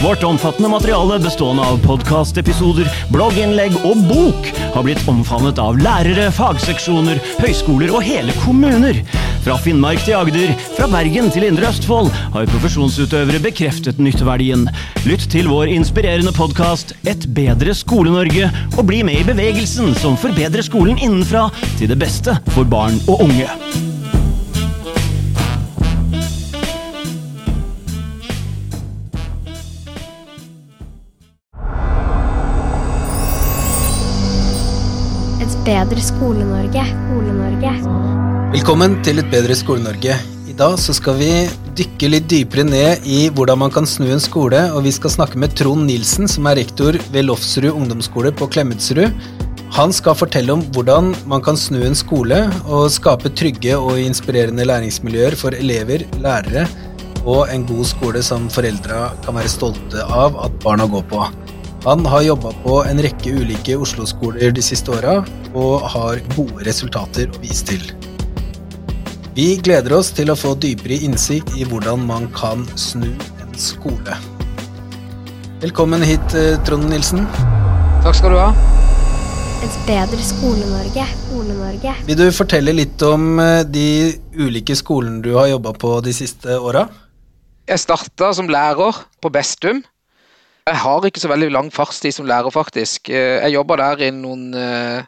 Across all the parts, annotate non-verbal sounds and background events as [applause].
Vårt omfattende materiale bestående av podkastepisoder, blogginnlegg og bok har blitt omfavnet av lærere, fagseksjoner, høyskoler og hele kommuner. Fra Finnmark til Agder, fra Bergen til Indre Østfold har profesjonsutøvere bekreftet nytteverdien. Lytt til vår inspirerende podkast Et bedre Skole-Norge, og bli med i bevegelsen som forbedrer skolen innenfra til det beste for barn og unge. Bedre Skole-Norge. Skole-Norge. Velkommen til Et bedre Skole-Norge. I dag så skal vi dykke litt dypere ned i hvordan man kan snu en skole, og vi skal snakke med Trond Nilsen, som er rektor ved Lofsrud ungdomsskole på Klemetsrud. Han skal fortelle om hvordan man kan snu en skole og skape trygge og inspirerende læringsmiljøer for elever, lærere og en god skole som foreldra kan være stolte av at barna går på. Han har jobba på en rekke ulike Oslo-skoler de siste åra, og har gode resultater å vise til. Vi gleder oss til å få dypere innsikt i hvordan man kan snu en skole. Velkommen hit, eh, Trond Nilsen. Takk skal du ha. Et bedre Skole-Norge. Skole-Norge. Vil du fortelle litt om eh, de ulike skolene du har jobba på de siste åra? Jeg starta som lærer på Bestum. Jeg har ikke så veldig lang fartstid som lærer, faktisk. Eh, Jeg jobba der i, noen, eh,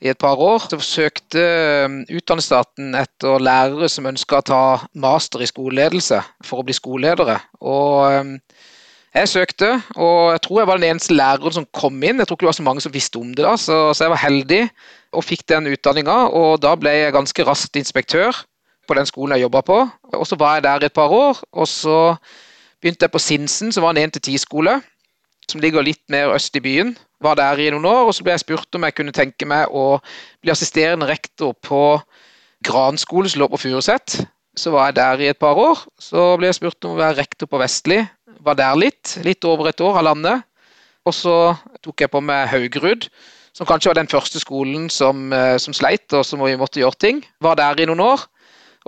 i et par år. Så søkte eh, Utdanningsstaten etter lærere som ønska å ta master i skoleledelse for å bli skoleledere. Og jeg søkte, og jeg tror jeg var den eneste læreren som kom inn. Jeg tror ikke det var så mange som visste om det da, så, så jeg var heldig og fikk den utdanninga. Og da ble jeg ganske raskt inspektør på den skolen jeg jobba på. Og så var jeg der i et par år, og så begynte jeg på Sinsen, som var en 1-10-skole, som ligger litt mer øst i byen. Var der i noen år, og så ble jeg spurt om jeg kunne tenke meg å bli assisterende rektor på Gran skole, som lå på Furuset. Så var jeg der i et par år. Så ble jeg spurt om å være rektor på Vestli. Var der litt, litt over et år, halvannet. Og så tok jeg på meg Haugerud, som kanskje var den første skolen som, eh, som sleit, og som vi måtte gjøre ting. Var der i noen år.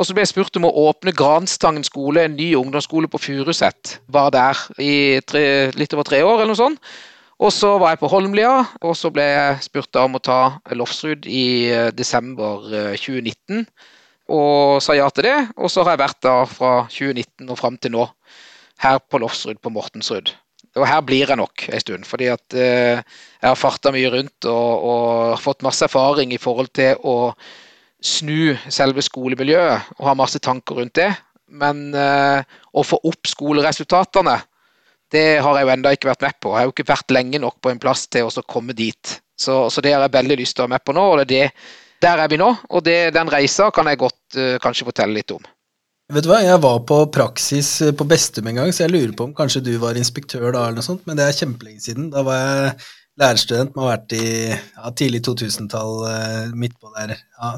Og så ble jeg spurt om å åpne Granstangen skole, en ny ungdomsskole på Furuset. Var der i tre, litt over tre år, eller noe sånt. Og så var jeg på Holmlia, og så ble jeg spurt om å ta Lofsrud i eh, desember eh, 2019. Og sa ja til det, og så har jeg vært da fra 2019 og fram til nå her på Lofsrud på Mortensrud. Og her blir jeg nok en stund, fordi at eh, jeg har farta mye rundt og, og fått masse erfaring i forhold til å snu selve skolemiljøet og har masse tanker rundt det. Men eh, å få opp skoleresultatene, det har jeg jo enda ikke vært med på. Jeg har jo ikke vært lenge nok på en plass til å komme dit. Så, så det har jeg veldig lyst til å være med på nå, og det er det, der er vi nå. Og det, den reisa kan jeg godt eh, kanskje fortelle litt om. Vet du hva, jeg var på praksis eh, på Bestum en gang, så jeg lurer på om kanskje du var inspektør da, eller noe sånt, men det er kjempelenge siden. Da var jeg lærerstudent, må ha vært i ja, tidlig 2000-tall, eh, midt på der. Ja.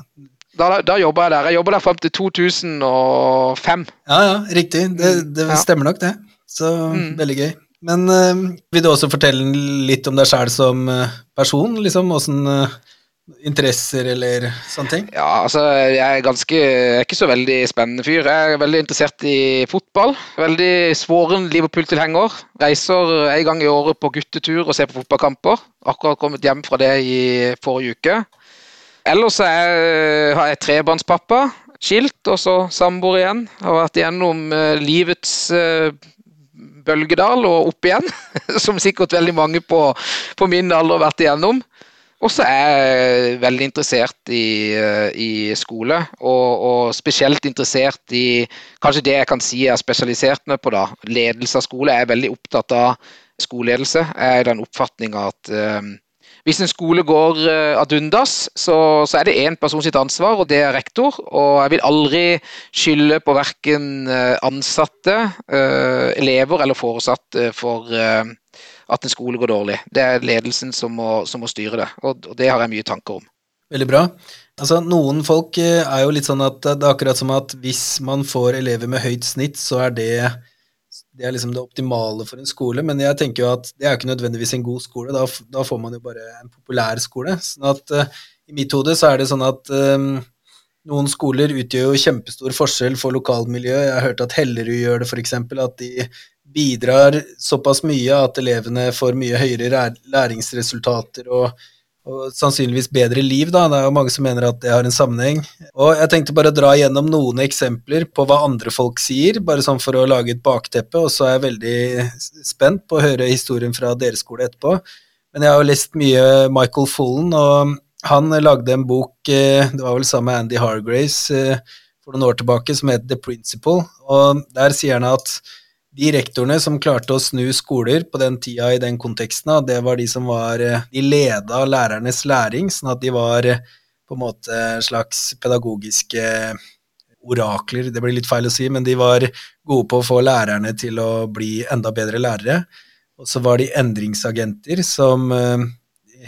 Da, da jobba jeg der. Jeg jobba der fram til 2005. ja, ja, riktig. Det, det stemmer nok, det. Så Mm. veldig gøy. Men øh, vil du også fortelle litt om deg sjæl som eh, person, liksom? Åssen øh, interesser eller sånne ting? Ja, altså, jeg er ganske jeg er ikke så veldig spennende fyr. Jeg er veldig interessert i fotball. Veldig svoren Liverpool-tilhenger. Reiser en gang i året på guttetur og ser på fotballkamper. Akkurat kommet hjem fra det i forrige uke. Ellers er jeg, har jeg trebarnspappa. Skilt, og så samboer igjen. Har vært igjennom eh, livets eh, bølgedal og opp igjen. [laughs] Som sikkert veldig mange på, på min alder har vært igjennom. Og så er jeg veldig interessert i, eh, i skole, og, og spesielt interessert i kanskje det jeg kan si jeg har spesialisert meg på. da, Ledelse av skole. Jeg er veldig opptatt av skoleledelse. Jeg er i den oppfatninga at eh, hvis en skole går eh, ad undas, så, så er det én person sitt ansvar, og det er rektor. Og jeg vil aldri skylde på verken eh, ansatte, eh, elever eller foresatte for at en skole går dårlig. Det er ledelsen som må, som må styre det, og, det har jeg mye tanker om. Veldig bra. Altså, Noen folk er jo litt sånn at det er akkurat som at hvis man får elever med høyt snitt, så er det det er liksom det optimale for en skole, men jeg tenker jo at det er ikke nødvendigvis en god skole. Da, da får man jo bare en populær skole. Sånn at uh, i mitt hode så er det sånn at um, noen skoler utgjør jo kjempestor forskjell for lokalmiljøet. Jeg har hørt at Hellerud gjør det, f.eks. At de bidrar såpass mye at elevene får mye høyere læringsresultater og, og, sannsynligvis bedre liv. Da. Det er jo mange som mener at det har en sammenheng. Og Jeg tenkte bare å dra gjennom noen eksempler på hva andre folk sier, bare sånn for å lage et bakteppe. Og så er jeg veldig spent på å høre historien fra deres skole etterpå. Men jeg har jo lest mye Michael Fullen, og han lagde en bok, eh, det var vel sammen med Andy Hargrace eh, for noen år tilbake, som het The Principle. Og der sier han at de rektorene som klarte å snu skoler på den tida i den konteksten, det var de som var eh, De leda lærernes læring, sånn at de var på en måte slags pedagogiske orakler, det blir litt feil å si, men de var gode på å få lærerne til å bli enda bedre lærere. Og så var de endringsagenter som uh,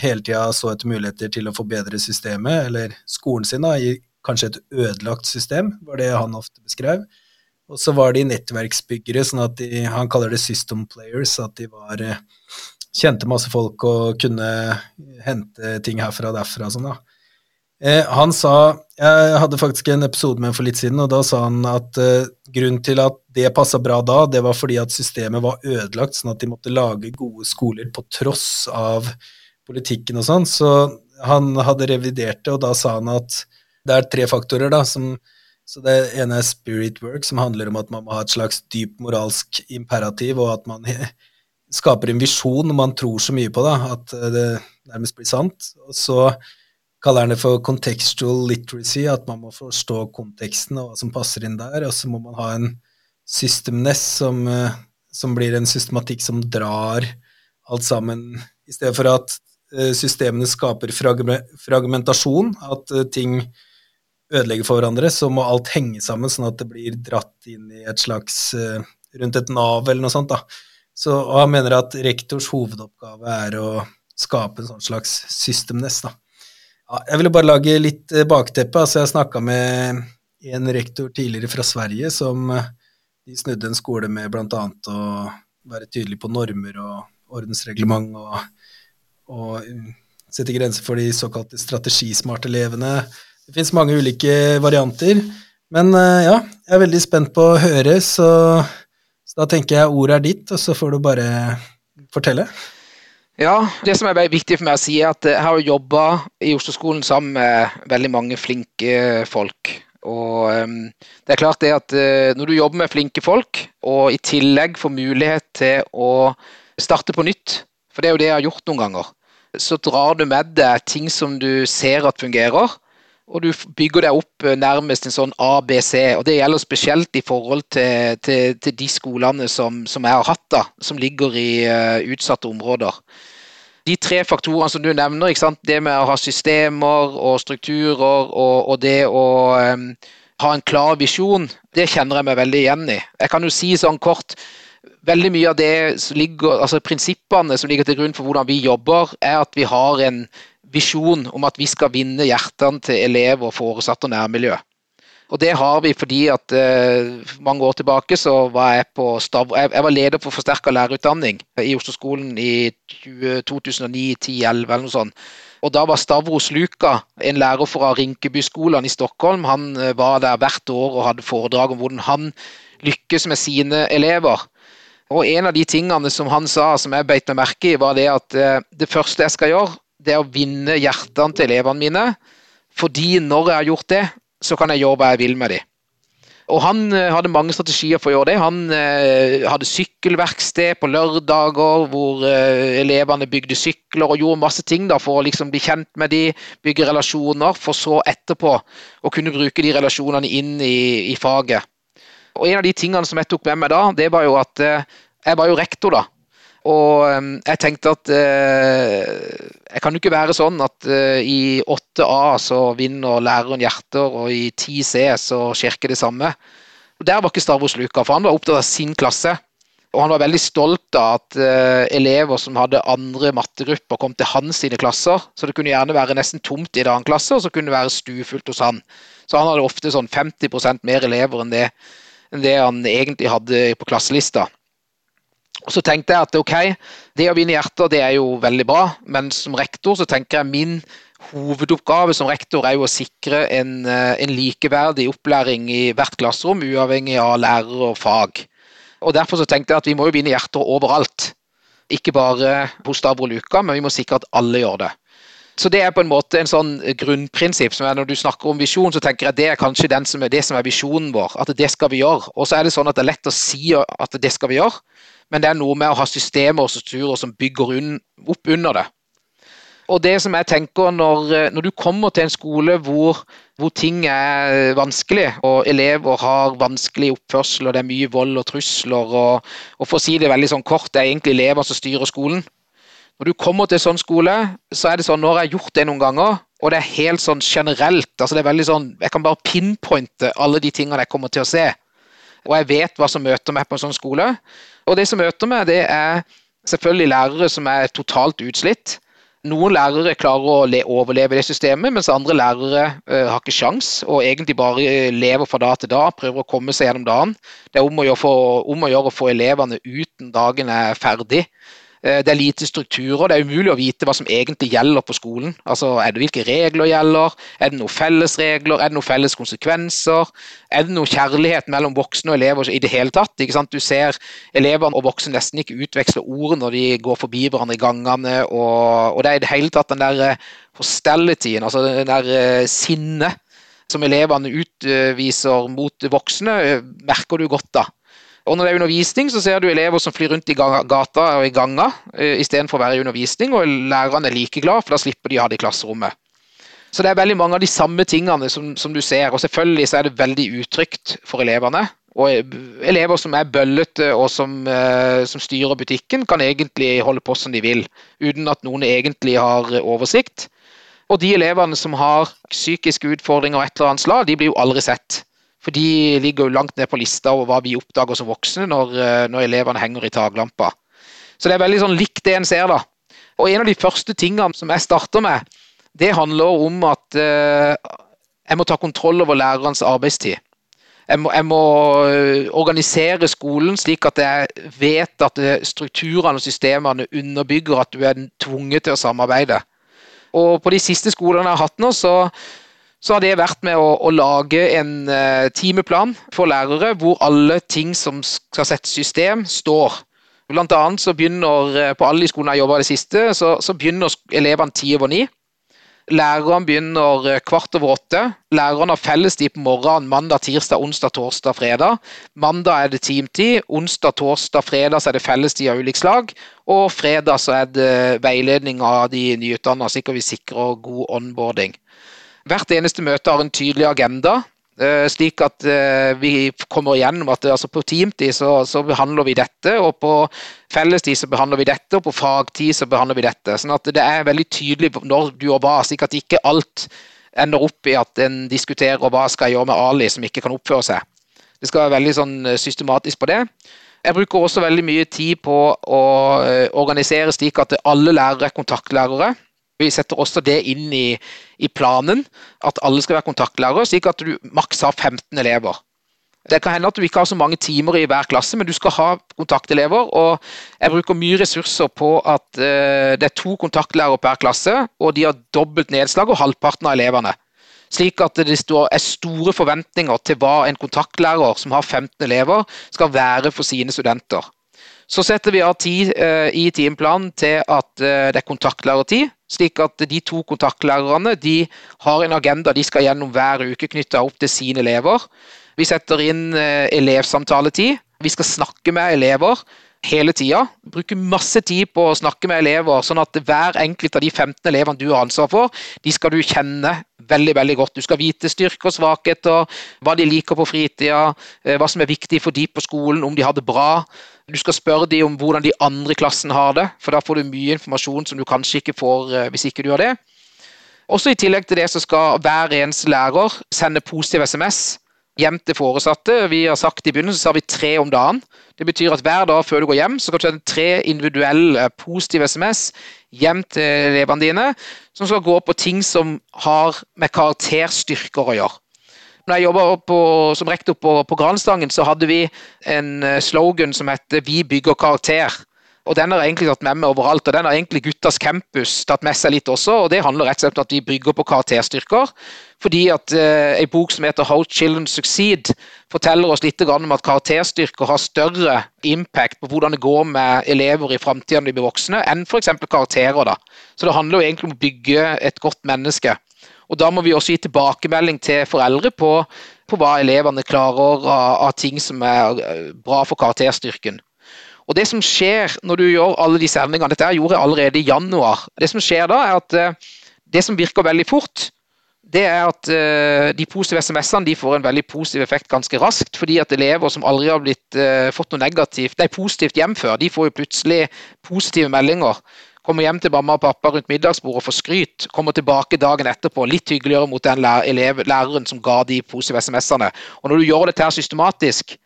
hele tida så etter muligheter til å forbedre systemet, eller skolen sin, da, i kanskje et ødelagt system, var det han ofte beskrev. Og så var de nettverksbyggere, sånn at de, han kaller det system players, at de var uh, kjente masse folk og kunne hente ting herfra og derfra og sånn, da. Eh, han sa Jeg hadde faktisk en episode med ham for litt siden, og da sa han at eh, grunnen til at det passa bra da, det var fordi at systemet var ødelagt, sånn at de måtte lage gode skoler på tross av politikken og sånn. Så han hadde revidert det, og da sa han at det er tre faktorer, da, som så det ene er spirit work, som handler om at man må ha et slags dyp moralsk imperativ, og at man skaper en visjon man tror så mye på det, at det nærmest blir sant. Og så kaller han det for contextual literacy, at man må forstå konteksten og hva som passer inn der. Og så må man ha en systemness som, eh, som, blir en systematikk som drar alt sammen, i stedet for at eh, systemene skaper fragmentasjon, at eh, ting ødelegger for hverandre, så må alt henge sammen, sånn at det blir dratt inn i et slags rundt et nav eller noe sånt. da. Så, og han mener at rektors hovedoppgave er å skape en sånn slags systemness. da. Ja, jeg ville bare lage litt uh, bakteppe. Altså, jeg snakka med en rektor tidligere fra Sverige som uh, de snudde en skole med bl.a. å være tydelig på normer og ordensreglement og, og eh, sette grenser for de såkalte strategismarte elevene. Det fins mange ulike varianter. Men ja, jeg er veldig spent på å høre, så, så da tenker jeg ordet er ditt, og så får du bare fortelle. Ja, det som er viktig for meg å si, er at jeg har jobba i Oslo-skolen sammen med veldig mange flinke folk. Og um, det er klart det at uh, når du jobber med flinke folk, og i tillegg får mulighet til å starte på nytt, for det er jo det jeg har gjort noen ganger, så drar du med deg ting som du ser at fungerer, og du bygger deg opp eh, nærmest en sånn ABC. og Det gjelder spesielt i forhold til, til, til de skolene som, som, jeg har hatt, da, som ligger i uh, utsatte områder. De tre faktorene som du nevner, det med å ha systemer og strukturer og, og det å um, ha en klar visjon, det kjenner jeg meg veldig igjen i. Jeg kan jo si sånn kort Veldig mye av det som ligger, altså prinsippene som ligger til grunn for hvordan vi jobber, er at vi har en visjon om at vi skal vinne hjertene til elever, foresatte og nærmiljø. Og det har vi fordi at eh, mange år tilbake så var jeg på Stav jeg, jeg var leder for forsterka lærerutdanning i Oslo-skolen i 2009-2011 eller noe sånt. Og da var Stavros Luka, en lærer fra Rinkebyskolen i Stockholm, han eh, var der hvert år og hadde foredrag om hvordan han lykkes med sine elever. Og en av de tingene som han sa som jeg beit meg merke i, var det at eh, det første jeg skal gjøre, det å vinne hjertene til elevene mine. Fordi når jeg har gjort det, så kan jeg gjøre hva jeg vil med dem. Og Han eh, hadde mange strategier for å gjøre det. Han eh, hadde sykkelverksted på lørdager hvor eh, elevene bygde sykler og gjorde masse ting da, for å liksom bli kjent med dem, bygge relasjoner, for så etterpå å kunne bruke de relasjonene inn i, i, faget. Og En av de tingene som jeg tok med meg da, det var jo at jeg var jo rektor da. Og jeg tenkte at eh, jeg kan jo ikke være sånn at eh, i 8A så vinner læreren hjerter, og i 10C så skjer det samme. Og Der var ikke Stavros Luka, for han var opptatt av sin klasse. Og han var veldig stolt av at eh, elever som hadde andre mattegrupper, kom til hans sine klasser. Så det kunne gjerne være nesten tomt i en annen klasse, og så kunne det være stuefullt hos han. Så han hadde ofte sånn 50% mer elever enn det, enn det han egentlig hadde på klasselista. Så tenkte jeg at ok, det å vinne hjerter det er jo veldig bra, men som rektor så tenker jeg min hovedoppgave som rektor er jo å sikre en, en likeverdig opplæring i hvert klasserom, uavhengig av lærer og fag. Og Derfor så tenkte jeg at vi må jo vinne hjerter overalt. Ikke bare hos Stavro Luka, men vi må sikre at alle gjør det. Så det er på en måte en sånn grunnprinsipp. som er Når du snakker om visjon, så tenker jeg det er kanskje som er, det som er visjonen vår. At det skal vi gjøre. Og så er det sånn at det er lett å si at det skal vi gjøre, men det er noe med å ha systemer og strukturer som bygger opp under det. Og det som jeg tenker når, når du kommer til en skole hvor, hvor, ting er vanskelig, og elever har vanskelig oppførsel, og det er mye vold og trusler, og, og for å si det veldig sånn kort, det er egentlig elever som styrer skolen når du kommer til en sånn skole, så er det sånn, nå har jeg gjort det noen ganger, og det er helt sånn generelt. altså det er veldig sånn, Jeg kan bare pinpointe alle de tingene jeg kommer til å se. Og jeg vet hva som møter meg på en sånn skole. Og det som møter meg, det er selvfølgelig lærere som er totalt utslitt. Noen lærere klarer å overleve det systemet, mens andre lærere uh, har ikke sjans og egentlig bare lever fra dag til dag, prøver å komme seg gjennom dagen. Det er om å gjøre, for, om å, gjøre å få elevene uten dagen er ferdig. Eh, det er lite strukturer. Det er umulig å vite hva som egentlig gjelder på skolen. Altså, er det Hvilke regler gjelder? Er det noen felles regler? Er det noen felles konsekvenser? Er det noe kjærlighet mellom voksne og elever i det hele tatt? Du ser elevene og voksne nesten ikke utveksle ord når de går forbi hverandre i gangene. Og, og det er i det hele tatt den der eh, altså den der uh, sinnet som elevene utviser mot voksne, merker du godt da. Og når det er undervisning, så ser du elever som flyr rundt i gata og i ganga eh, istedenfor å være i undervisning, og lærerne er like glad, for da slipper de å ha det i klasserommet. Så det er veldig mange av de samme tingene som, som du ser, og selvfølgelig så er det veldig utrygt for elevene. Og eh, elever som er bøllete og som, eh, som, styrer butikken, kan egentlig holde på som de vil, uten at noen egentlig har oversikt. Og de elevene som har psykiske utfordringer og et eller annet slag, de blir jo aldri sett. For de ligger jo langt ned på lista over hva vi oppdager som voksne når, eh, når elevene henger i taklampa. Så det er veldig sånn likt det en ser, da. Og en av de første tingene som jeg starter med, det handler om at uh, jeg må ta kontroll over lærerens arbeidstid. Jeg må, jeg må, eh, organisere skolen slik at jeg vet at strukturene og systemene underbygger at du er tvunget til å samarbeide. Og på de siste skolene jeg har hatt nå, så så har det vært med å, å lage en uh, timeplan for lærere hvor alle ting som skal sette system, står. Blant annet så begynner, uh, På alle de skolene jeg jobber det siste, så, så begynner elevene ti over ni. Lærerne begynner uh, kvart over åtte. Lærerne har fellestid på morgenen mandag, tirsdag, onsdag, torsdag, fredag. Mandag er det teamtid. Onsdag, torsdag, fredag så er det fellestid av ulikt slag. Og fredag så er det veiledning av de nyutdannede, slik at vi sikrer god onboarding. Hvert eneste møte har en tydelig agenda. Uh, slik at uh, vi kommer igjennom at altså på teamtid så, så, behandler vi dette, og på fellestid så behandler vi dette, og på fagtid så behandler vi dette. Sånn at det er veldig tydelig når du og hva, slik at ikke alt ender opp i at en diskuterer hva skal jeg gjøre med Ali som ikke kan oppføre seg. Det skal være veldig sånn eh, systematisk på det. Jeg bruker også veldig mye tid på å organisere slik at alle lærere er kontaktlærere. Vi setter også det inn i, i, planen, at alle skal være kontaktlærere, slik at du maks har 15 elever. Det kan hende at du ikke har så mange timer i hver klasse, men du skal ha kontaktelever. og Jeg bruker mye ressurser på at uh, det er to kontaktlærere per klasse, og de har dobbelt nedslag og halvparten av elevene. Slik at det er store forventninger til hva en kontaktlærer som har 15 elever, skal være for sine studenter. Så setter vi av tid eh, i timeplanen til at eh, det er kontaktlærertid, slik at de to kontaktlærerne de har en agenda de skal gjennom hver uke knytta opp til sine elever. Vi setter inn eh, elevsamtaletid. Vi skal snakke med elever hele tida. Bruke masse tid på å snakke med elever, sånn at hver enkelt av de 15 elevene du har ansvar for, de skal du kjenne veldig veldig godt. Du skal vite styrker og svakheter, hva de liker på fritida, hva som er viktig for de på skolen, om de har det bra. Du skal spørre dem om hvordan de andre i klassen har det, for da får du mye informasjon som du kanskje ikke får eh, hvis ikke du har det. Også I tillegg til det så skal hver eneste lærer sende positiv SMS hjem til foresatte. Vi har sagt i begynnelsen så har vi tre om dagen. Det betyr at hver dag før du går hjem, så kan du sende tre individuelle positive SMS hjem til elevene dine, som skal gå på ting som har med karakterstyrker å gjøre. Når jeg jobba som rektor på, på Granstangen, så hadde vi en eh, slogan som heter 'Vi bygger karakter'. Og den har egentlig tatt med meg overalt, og den har egentlig Guttas campus tatt med seg litt også. og Det handler rett og slett om at vi brygger på karakterstyrker. Fordi at eh, En bok som heter 'How Children Succeed' forteller oss litt om at karakterstyrker har større impact på hvordan det går med elever i framtida når de blir voksne, enn f.eks. karakterer. da. Så det handler jo egentlig om å bygge et godt menneske. Og Da må vi også gi tilbakemelding til foreldre på, på hva elevene klarer av, av ting som er eh, bra for karakterstyrken. Og Det som skjer når du gjør alle disse endringene, dette gjorde jeg allerede i januar, det som skjer da er at eh, det som virker veldig fort, det er at uh, de positive SMS-ene får en veldig positiv effekt ganske raskt. Fordi at elever som aldri har blitt, fått noe negativt, nei, positivt hjem før, de får jo plutselig positive meldinger. Kommer hjem til mamma og pappa rundt middagsbordet og får skryt. Kommer tilbake dagen etterpå litt hyggeligere mot den lærer, læreren som ga de positive SMS-ene. Og Når du gjør dette her systematisk,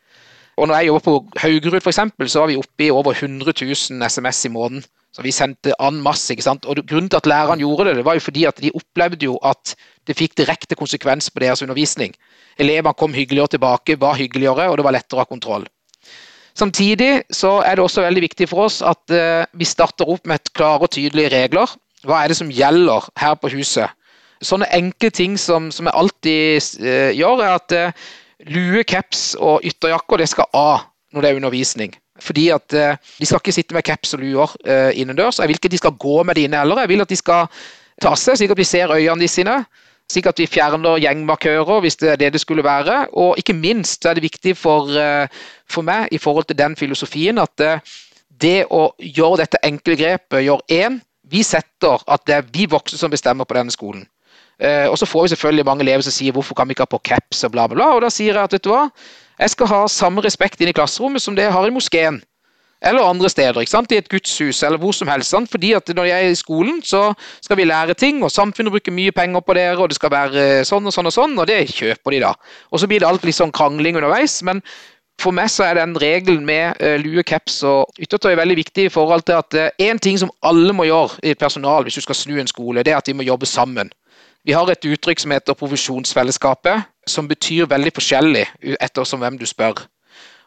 og når jeg jobber på Haugerud f.eks., så var vi oppe i over 100 000 SMS i måneden. Så vi sendte an masse. ikke sant? Og Grunnen til at læreren gjorde det, det var jo fordi at de opplevde jo at det fikk direkte konsekvens på deres undervisning. Elevene kom hyggeligere tilbake, var hyggeligere, og det var lettere å ha kontroll. Samtidig så er det også veldig viktig for oss at uh, vi starter opp med et klare og tydelige regler. Hva er det som gjelder her på huset? Sånne enkle ting som, som jeg alltid eh, gjør, er at eh, Lue, caps og ytterjakker det skal av når det er undervisning. Fordi at eh, De skal ikke sitte med caps og luer eh, innendørs. Jeg vil ikke at de skal gå med det inne heller. Jeg vil at de skal ta seg, slik at vi ser øynene sine. Slik at vi fjerner gjengmarkører hvis det er det det skulle være. Og ikke minst er det viktig for, eh, for meg i forhold til den filosofien at det, det å gjøre dette enkle grepet gjør én vi setter at det er vi voksne som bestemmer på denne skolen. Eh, og så får vi selvfølgelig mange elever som sier hvorfor kan vi ikke ha på caps og bla, bla, bla. Og da sier jeg at vet du hva, jeg skal ha samme respekt inn i klasserommet som det jeg har i moskeen. Eller andre steder, ikke sant? i et gudshus eller hvor som helst. Sant? Fordi at Når jeg er i skolen, så skal vi lære ting, og samfunnet bruker mye penger på dere, og det skal være eh, sånn og sånn og sånn, og det kjøper de da. Og så blir det alt litt sånn krangling underveis. men for meg så er den regelen med uh, lue, caps og yttertøy veldig viktig i forhold til at én uh, ting som alle må gjøre i et personal hvis du skal snu en skole, det er at de må jobbe sammen. Vi har et uttrykk som heter profesjonsfellesskapet, som betyr veldig forskjellig ettersom hvem du spør.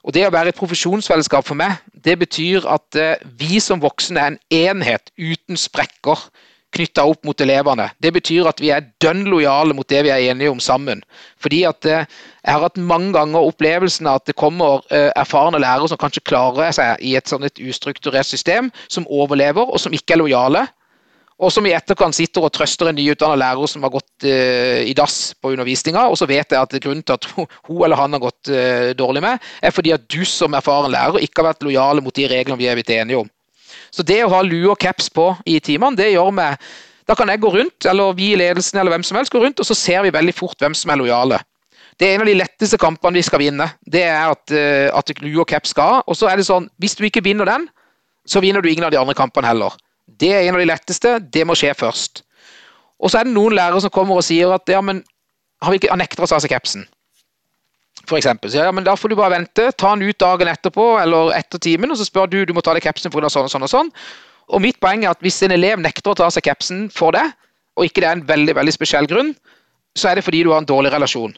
Og Det å være et profesjonsfellesskap for meg, det betyr at eh, vi som voksne er en enhet uten sprekker knytta opp mot elevene. Det betyr at vi er dønn lojale mot det vi er enige om sammen. Fordi at eh, Jeg har hatt mange ganger opplevelsen av at det kommer eh, erfarne lærere som kanskje klarer seg i et sånn et ustrukturert system, som overlever, og som ikke er lojale og som i etterkant sitter og trøster en nyutdannet lærer som har gått uh, i dass på undervisninga, og så vet jeg at grunnen til at hun eller han har gått uh, dårlig med, er fordi at du som erfaren lærer ikke har vært lojale mot de reglene vi er blitt enige om. Så det å ha lue og caps på i timene, det gjør meg Da kan jeg gå rundt, eller vi i ledelsen eller hvem som helst gå rundt, og så ser vi veldig fort hvem som er lojale. Det er en av de letteste kampene vi skal vinne. Det er at, uh, at lue og caps skal ha. Og så er det sånn, hvis du ikke vinner den, så vinner du ingen av de andre kampene heller. Det er en av de letteste. Det må skje først. Og så er det noen lærere som kommer og sier at ja, men han, ikke, nekter å ta seg capsen. For eksempel. Så ja, men da får du bare vente. Ta den ut dagen etterpå eller etter timen, og så spør du du må ta deg capsen pga. sånn og sånn og sånn. Og mitt poeng er at hvis en elev nekter å ta seg capsen for det, og ikke det er en veldig veldig spesiell grunn, så er det fordi du har en dårlig relasjon.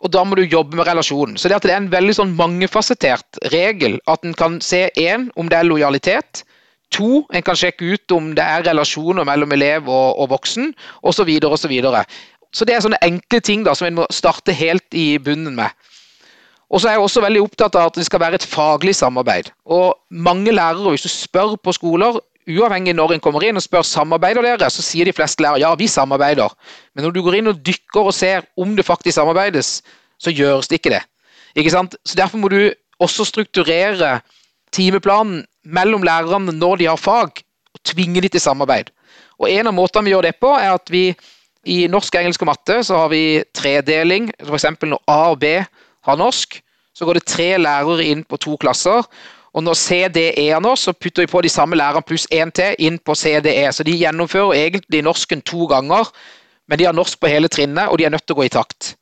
Og da må du jobbe med relasjonen. Så det det er en veldig sånn mangefasettert regel, at en kan se én om det er lojalitet, To, en kan sjekke ut om det er relasjoner mellom elev og, og voksen, osv. Så, videre, og så, så det er sånne enkle ting da, som en må starte helt i bunnen med. Og så er jeg også veldig opptatt av at det skal være et faglig samarbeid. Og mange lærere, hvis du spør på skoler, uavhengig når en kommer inn og spør samarbeider dere, så sier de fleste lærere ja, vi samarbeider. Men når du går inn og dykker og ser om det faktisk samarbeides, så gjøres det ikke det. Ikke sant? Så Derfor må du også strukturere timeplanen mellom lærerne når de har fag, og tvinge de til samarbeid. Og En av måtene vi gjør det på, er at vi i norsk, engelsk og matte så har vi tredeling. F.eks. når A og B har norsk, så går det tre lærere inn på to klasser. Og når CDE er nå, så putter vi på de samme lærerne pluss én til inn på CDE. Så de gjennomfører egentlig norsken to ganger, men de har norsk på hele trinnet, og de er nødt til å gå i takt.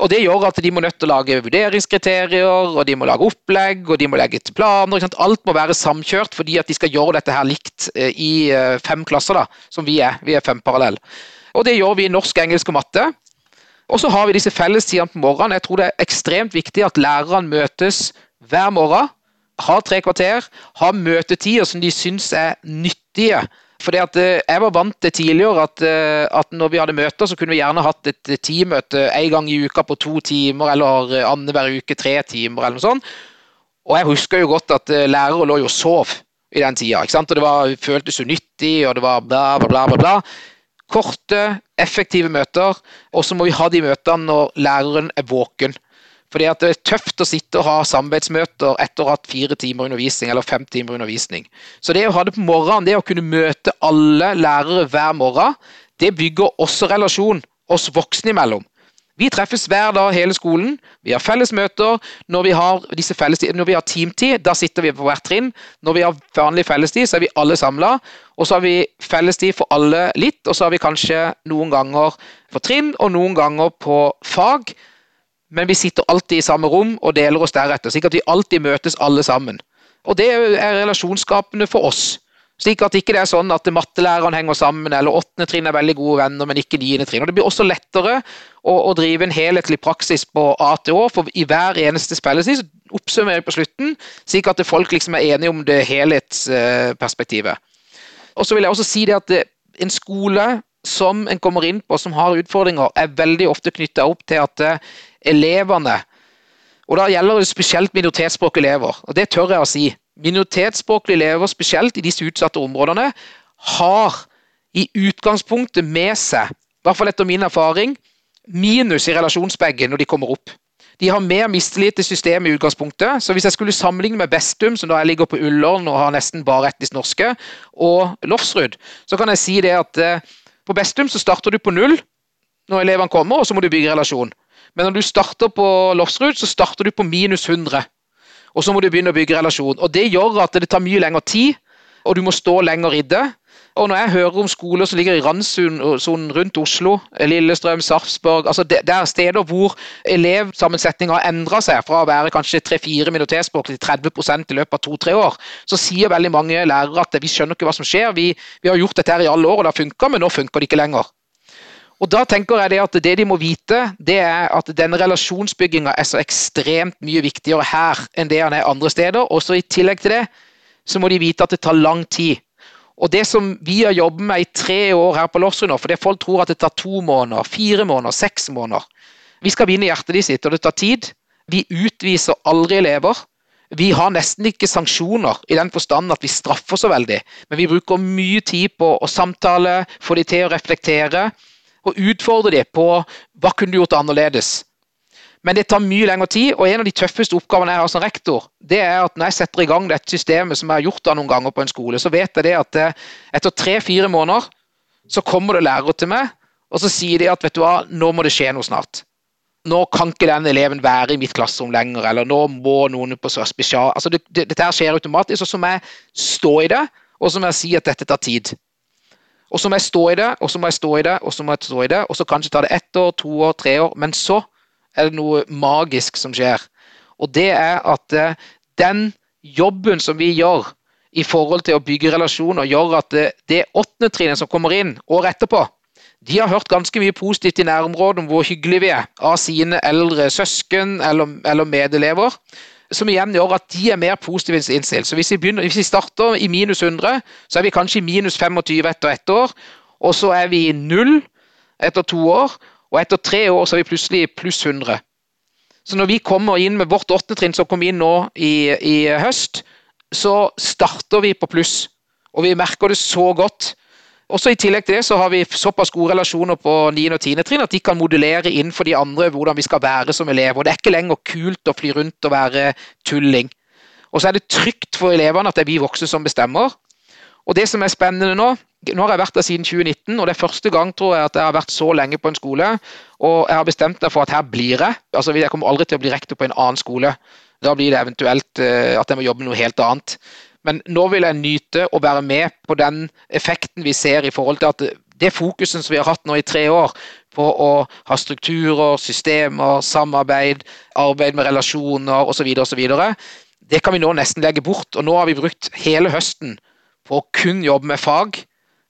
Og Det gjør at de må nødt til å lage vurderingskriterier, og de må lage opplegg og de må legge til planer. Alt må være samkjørt fordi at de skal gjøre dette her likt eh, i eh, fem klasser, da, som vi er. Vi er fem parallell. Og Det gjør vi i norsk, engelsk og matte. Og så har vi disse fellestidene på morgenen. Jeg tror det er ekstremt viktig at lærerne møtes hver morgen. har tre kvarter, har møtetider som de syns er nyttige. Fordi at eh, Jeg var vant til tidligere at, eh, at når vi hadde møter, så kunne vi gjerne hatt et teammøte en gang i uka på to timer, eller annenhver uke tre timer, eller noe sånt. Og jeg husker jo godt at lærere lå jo og sov i den tida. ikke sant? Og Det var, føltes unyttig, og det var bla, bla, bla. bla, bla. Korte, effektive møter, og så må vi ha de møtene når læreren er våken. Fordi at Det er tøft å sitte og ha samarbeidsmøter etter å ha hatt fire timer undervisning eller fem timer undervisning. Så det å ha det på morgenen, det å kunne møte alle lærere hver morgen, det bygger også relasjon oss voksne imellom. Vi treffes hver dag hele skolen. Vi har felles møter. Når vi har, fellestid, når vi har teamtid, da sitter vi på hvert trinn. Når vi har vanlig fellestid, så er vi alle samla. Og så har vi fellestid for alle litt, og så har vi kanskje noen ganger for trinn og noen ganger på fag. Men vi sitter alltid i samme rom og deler oss deretter, slik at vi alltid møtes alle sammen. Og det er relasjonsskapende for oss. Slik at ikke det er sånn at mattelæreren henger sammen, eller åttende trinn er veldig gode venner, men ikke niende trinn. Og Det blir også lettere å, å, drive en helhetlig praksis på ATH, for i hver eneste spilleside oppsummerer vi på slutten, slik at folk liksom er enige om det helhetsperspektivet. Og så vil jeg også si det at en skole som en kommer inn på som har utfordringer, er veldig ofte knytta opp til at eh, elevene og Da gjelder det spesielt minoritetsspråklige elever, og det tør jeg å si minoritetsspråklige elever, spesielt i disse utsatte områdene, har i utgangspunktet med seg, i hvert fall etter min erfaring, minus i relasjonsbagen når de kommer opp. De har mer mistillit til systemet i utgangspunktet. Så hvis jeg skulle sammenligne med Bestum, som da jeg ligger på Ullern og har nesten bare etnisk norske, og Lofsrud, så kan jeg si det at eh, på Bestum så starter du på null når elevene kommer, og så må du bygge relasjon. Men når du starter på Lofsrud, så starter du på minus 100 og så må du begynne å bygge relasjon. Og Det gjør at det tar mye lengre tid, og du må stå lenger i det. Og når jeg hører om skoler som ligger i randsonen rundt Oslo, Lillestrøm, Sarpsborg altså Det, det er steder hvor elevsammensetninga har endra seg fra å være kanskje 3-4 minoritetsspråk til 30% i løpet av to-tre år, så sier veldig mange lærere at vi skjønner ikke hva som skjer. Vi, vi har gjort dette her i alle år, og det har funka, men nå funker det ikke lenger. Og da tenker jeg det at det de må vite, det er at denne relasjonsbygginga er så ekstremt mye viktigere her enn det han er andre steder. Og så i tillegg til det, så må de vite at det tar lang tid. Og det som vi har jobbet med i tre år her på Lossu nå, fordi folk tror at det tar to måneder, fire måneder, seks måneder. Vi skal vinne hjertet de sitt, og det tar tid. Vi utviser aldri elever. Vi har nesten ikke sanksjoner i den forstand at vi straffer så veldig, men vi bruker mye tid på å samtale, få de til å reflektere og utfordre dem på hva kunne du gjort annerledes. Men det tar mye lengre tid, og en av de tøffeste oppgavene jeg har som rektor, det er at når jeg setter i gang dette systemet som jeg har gjort da noen ganger på en skole, så vet jeg det at eh, etter tre-fire måneder så kommer det lærere til meg, og så sier de at vet du hva, nå må det skje noe snart. Nå kan ikke den eleven være i mitt klasserom lenger, eller nå må noen på spesial... Altså det, det, dette her skjer automatisk, og så må jeg stå i det, og så må jeg si at dette tar tid. Og så må jeg stå i det, og så må jeg stå i det, og så må jeg stå i det, og så kanskje ta det ett år, to år, tre år, men så er det noe magisk som skjer. Og det er at eh, den jobben som vi gjør i forhold til å bygge relasjoner, gjør at det, det åttende trinnet som kommer inn året etterpå, de har hørt ganske mye positivt i nærområdet om hvor hyggelige vi er av sine eldre søsken eller, eller medelever som igjen gjør at de er mer positive innstilt. Så hvis vi, begynner, hvis vi, starter i minus 100, så er vi kanskje i minus 25 etter ett år. Og så er vi i null etter to år, og etter tre år så er vi plutselig pluss 100. Så når vi kommer inn med vårt åttende trinn som kom inn nå i, i høst, så starter vi på pluss. Og vi merker det så godt også I tillegg til det så har vi såpass gode relasjoner på 9. og 10. trinn at de kan modellere inn for de andre hvordan vi skal være som elever. Det er ikke lenger kult å fly rundt og være tulling. Og så er det trygt for elevene at det er vi voksne som bestemmer. Og det som er spennende nå Nå har jeg vært der siden 2019, og det er første gang tror jeg at jeg har vært så lenge på en skole. Og jeg har bestemt meg for at her blir jeg. Altså Jeg kommer aldri til å bli rektor på en annen skole. Da blir det eventuelt uh, at jeg må jobbe med noe helt annet. Men nå vil jeg nyte å være med på den effekten vi ser i forhold til at det fokuset som vi har hatt nå i tre år på å ha strukturer, systemer, samarbeid, arbeid med relasjoner osv., osv., det kan vi nå nesten legge bort. Og nå har vi brukt hele høsten på å kun jobbe med fag.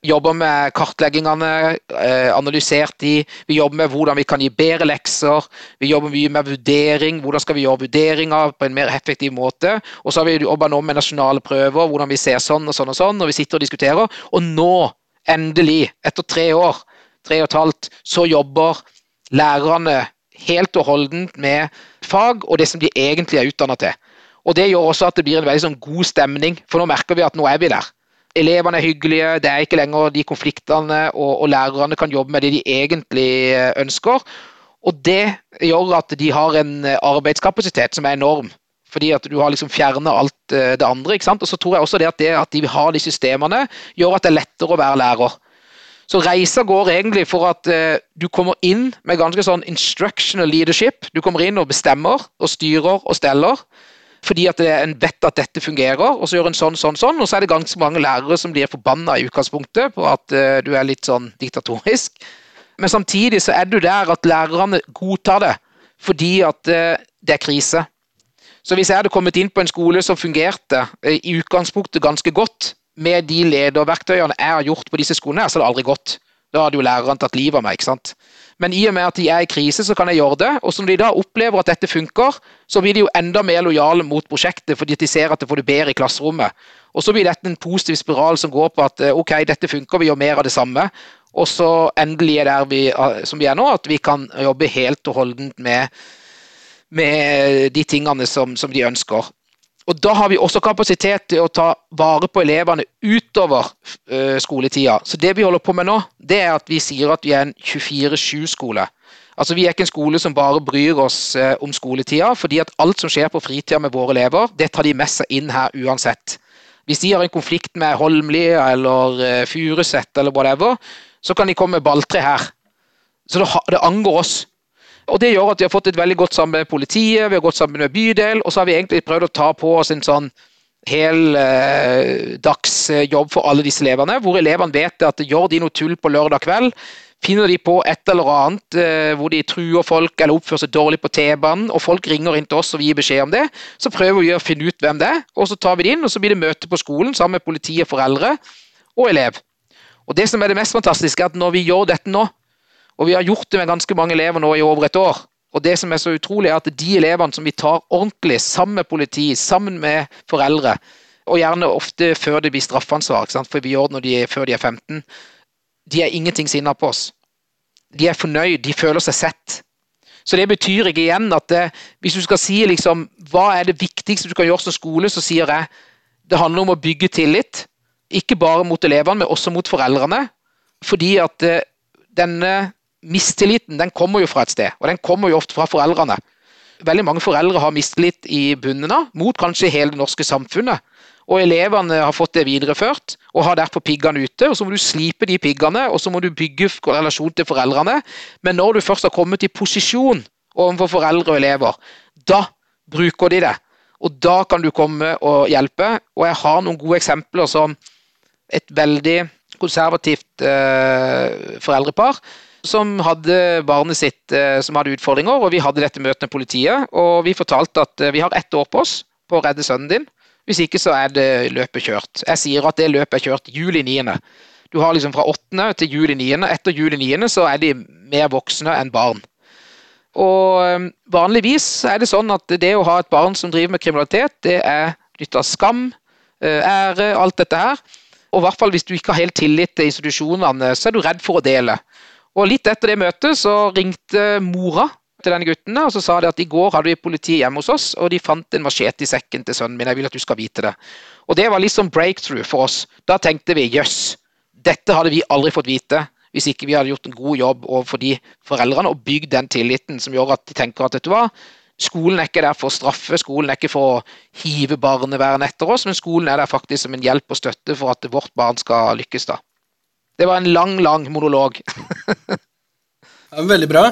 Jobber med kartleggingene, eh, analysert de. Vi jobber med hvordan vi kan gi bedre lekser. Vi jobber mye med vurdering. Hvordan skal vi gjøre vurderinger på en mer effektiv måte. Og så har vi jobba nå med nasjonale prøver, hvordan vi ser sånn og sånn og sånn. Og vi sitter og diskuterer. Og nå, endelig, etter tre år, tre og et halvt, så jobber lærerne helt og holdent med fag og det som de egentlig er utdanna til. Og Det gjør også at det blir en veldig sånn god stemning, for nå merker vi at nå er vi der. Elevene er hyggelige, det er ikke lenger de konfliktene, og, og lærerne kan jobbe med det de egentlig eh, ønsker. Og det gjør at de har en eh, arbeidskapasitet som er enorm. Fordi at du har liksom fjerna alt eh, det andre. ikke sant? Og så tror jeg også det at det at de har de systemene, gjør at det er lettere å være lærer. Så reisa går egentlig for at du kommer inn med ganske sånn instructional leadership. Du kommer inn og bestemmer og styrer og steller fordi at en vet at dette fungerer, og så gjør en sånn, sånn, sånn. Og så er det ganske mange lærere som blir forbanna i utgangspunktet på at uh, du er litt sånn diktatorisk. Men samtidig så er du der at lærerne godtar det fordi at uh, det er krise. Så hvis jeg hadde kommet inn på en skole som fungerte uh, i utgangspunktet ganske godt, med de lederverktøyene jeg har gjort på disse skolene, så hadde det aldri gått. Da hadde jo læreren tatt livet av meg. ikke sant? Men i og med at de er i krise, så kan jeg gjøre det. Og som de da opplever at dette funker, så blir de jo enda mer lojale mot prosjektet fordi de ser at det får det bedre i klasserommet. Og så blir dette en positiv spiral som går på at eh, ok, dette funker, vi gjør mer av det samme. Og så endelig er der vi, eh, som vi er nå, at vi kan jobbe helt og holdent med, med de tingene som, som de ønsker. Og Da har vi også kapasitet til å ta vare på elevene utover uh, skoletida. Så det vi holder på med nå, det er at vi sier at vi er en 24-7-skole. Altså Vi er ikke en skole som bare bryr oss uh, om skoletida, fordi at alt som skjer på fritida med våre elever, det tar de med seg inn her uansett. Hvis de har en konflikt med Holmlia eller uh, Furuset eller whatever, så kan de komme med balltre her. Så det, det angår oss. Og Det gjør at vi har fått et veldig godt sammen med politiet, vi har gått sammen med bydel, og så har vi egentlig prøvd å ta på oss en sånn heldagsjobb eh, for alle disse elevene, hvor elevene vet at gjør de noe tull på lørdag kveld, finner de på et eller annet eh, hvor de truer folk eller oppfører seg dårlig på T-banen, og folk ringer inn til oss og vi gir beskjed om det, så prøver vi å finne ut hvem det er, og så tar vi det inn, og så blir det møte på skolen sammen med politi og foreldre og elev. Og Det som er det mest fantastiske, er at når vi gjør dette nå, og vi har gjort det med ganske mange elever nå i over et år. Og det som er så utrolig, er at de elevene som vi tar ordentlig sammen med politi, sammen med foreldre, og gjerne ofte før det blir straffansvar, for vi gjør det de, før de er 15, de er ingenting sinna på oss. De er fornøyd, de føler seg sett. Så det betyr ikke igjen at det, hvis du skal si liksom, hva er det viktigste du kan gjøre som skole, så sier jeg det handler om å bygge tillit. Ikke bare mot elevene, men også mot foreldrene. Fordi at eh, denne mistilliten den kommer jo fra et sted, og den kommer jo ofte fra foreldrene. Veldig mange foreldre har mistillit i bunnen av, mot kanskje hele det norske samfunnet. Og elevene har fått det videreført og har derfor piggene ute. og Så må du slipe de piggene og så må du bygge relasjon til foreldrene. Men når du først har kommet i posisjon overfor foreldre og elever, da bruker de det. Og da kan du komme og hjelpe. Og jeg har noen gode eksempler som et veldig konservativt eh, foreldrepar som hadde barnet sitt eh, som hadde utfordringer, og vi hadde dette møtet med politiet. Og vi fortalte at eh, vi har ett år på oss på å redde sønnen din. Hvis ikke så er det løpet kjørt. Jeg sier at det løpet er kjørt juli 9. Du har liksom fra 8. til juli 9. Etter juli 9. så er de mer voksne enn barn. Og eh, vanligvis er det sånn at det å ha et barn som driver med kriminalitet, det er knytta skam, ære, alt dette her. Og i hvert fall hvis du ikke har helt tillit til institusjonene, så er du redd for å dele. Og Litt etter det møtet så ringte mora til denne gutten og så sa de at i går hadde vi politiet hjemme hos oss, og de fant en machete i sekken til sønnen min. Jeg vil at du skal vite det. Og Det var liksom breakthrough for oss. Da tenkte vi jøss, dette hadde vi aldri fått vite hvis ikke vi hadde gjort en god jobb overfor de foreldrene og bygd den tilliten som gjør at de tenker at vet du hva, skolen er ikke der for å straffe, skolen er ikke for å hive barnevernet etter oss, men skolen er der faktisk som en hjelp og støtte for at vårt barn skal lykkes. da. Det var en lang, lang monolog. [laughs] ja, veldig bra.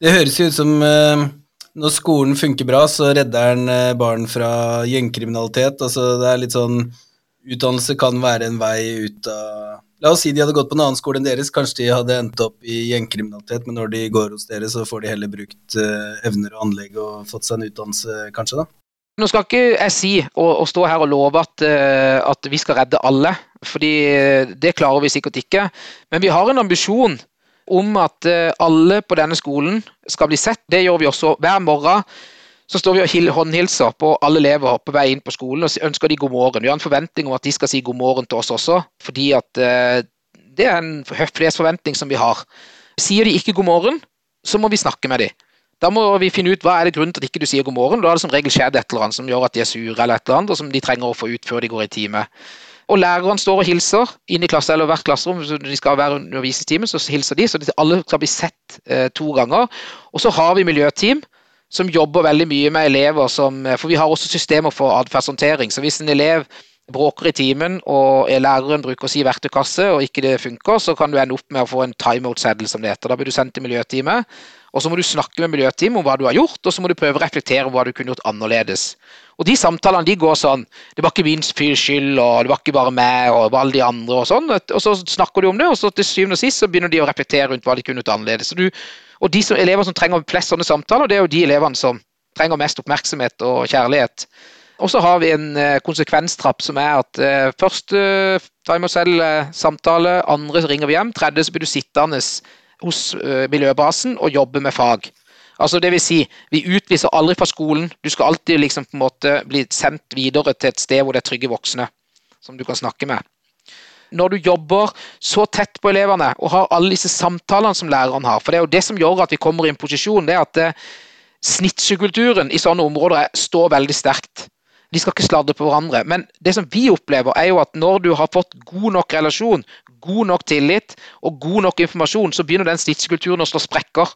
Det høres jo ut som uh, når skolen funker bra, så redder den uh, barn fra gjengkriminalitet. Altså, det er litt sånn Utdannelse kan være en vei ut av La oss si de hadde gått på en annen skole enn deres, kanskje de hadde endt opp i gjengkriminalitet, men når de går hos dere, så får de heller brukt uh, evner og anlegg og fått seg en utdannelse, kanskje, da? Nå skal ikke jeg si og, og stå her og love at, uh, at, vi skal redde alle, fordi det klarer vi sikkert ikke. Men vi har en ambisjon om at uh, alle på denne skolen skal bli sett. Det gjør vi også hver morgen. Så står vi og håndhilser på alle elever på vei inn på skolen og ønsker de god morgen. Vi har en forventning om at de skal si god morgen til oss også, fordi det er en høflighetsforventning som vi har. Sier de ikke god morgen, så må vi snakke med dem. Da må vi finne ut hva er det grunnen til at ikke du sier god morgen. Da har det som regel skjedd et eller annet som gjør at de er sure, eller et eller annet, og som de trenger å få ut før de går i time. Og læreren står og hilser inn i klasse, eller hvert klasserom. Hvis de skal være undervisningstime, så hilser de, så alle skal bli sett eh, to ganger. Og så har vi miljøteam som jobber veldig mye med elever som eh, For vi har også systemer for atferdshåndtering. Så hvis en elev bråker i timen og læreren bruker å si verktøykasse og ikke det funker, så kan du ende opp med å få en timeout-seddel, som det heter. Da blir du sendt til miljøteamet, og så må du snakke med miljøteamet om hva du har gjort, og så må du prøve å reflektere om hva du kunne gjort annerledes. Og de samtalene de går sånn Det var ikke min skyld, og det var ikke bare meg og alle de andre, og sånn. Og så snakker du om det, og så til syvende og sist så begynner de å reflektere rundt hva de kunne gjort annerledes. Du, og de som, elever som trenger flest sånne samtaler, det er jo de elevene som trenger mest oppmerksomhet og kjærlighet. Og så har vi en eh, konsekvenstrapp som er at eh, første time selv samtale, andre så ringer vi hjem, tredje så blir du sittende hos eh, miljøbasen og jobbe med fag. Altså det vil si, Vi utviser aldri fra skolen. Du skal alltid liksom på en måte bli sendt videre til et sted hvor det er trygge voksne som du kan snakke med. Når du jobber så tett på elevene og har alle disse samtalene som læreren har, for det er jo det som gjør at vi kommer i en posisjon, det er at snittskulturen i sånne områder står veldig sterkt de skal ikke sladre på hverandre. Men det som vi opplever, er jo at når du har fått god nok relasjon, god nok tillit og god nok informasjon, så begynner den stridskulturen å slå sprekker.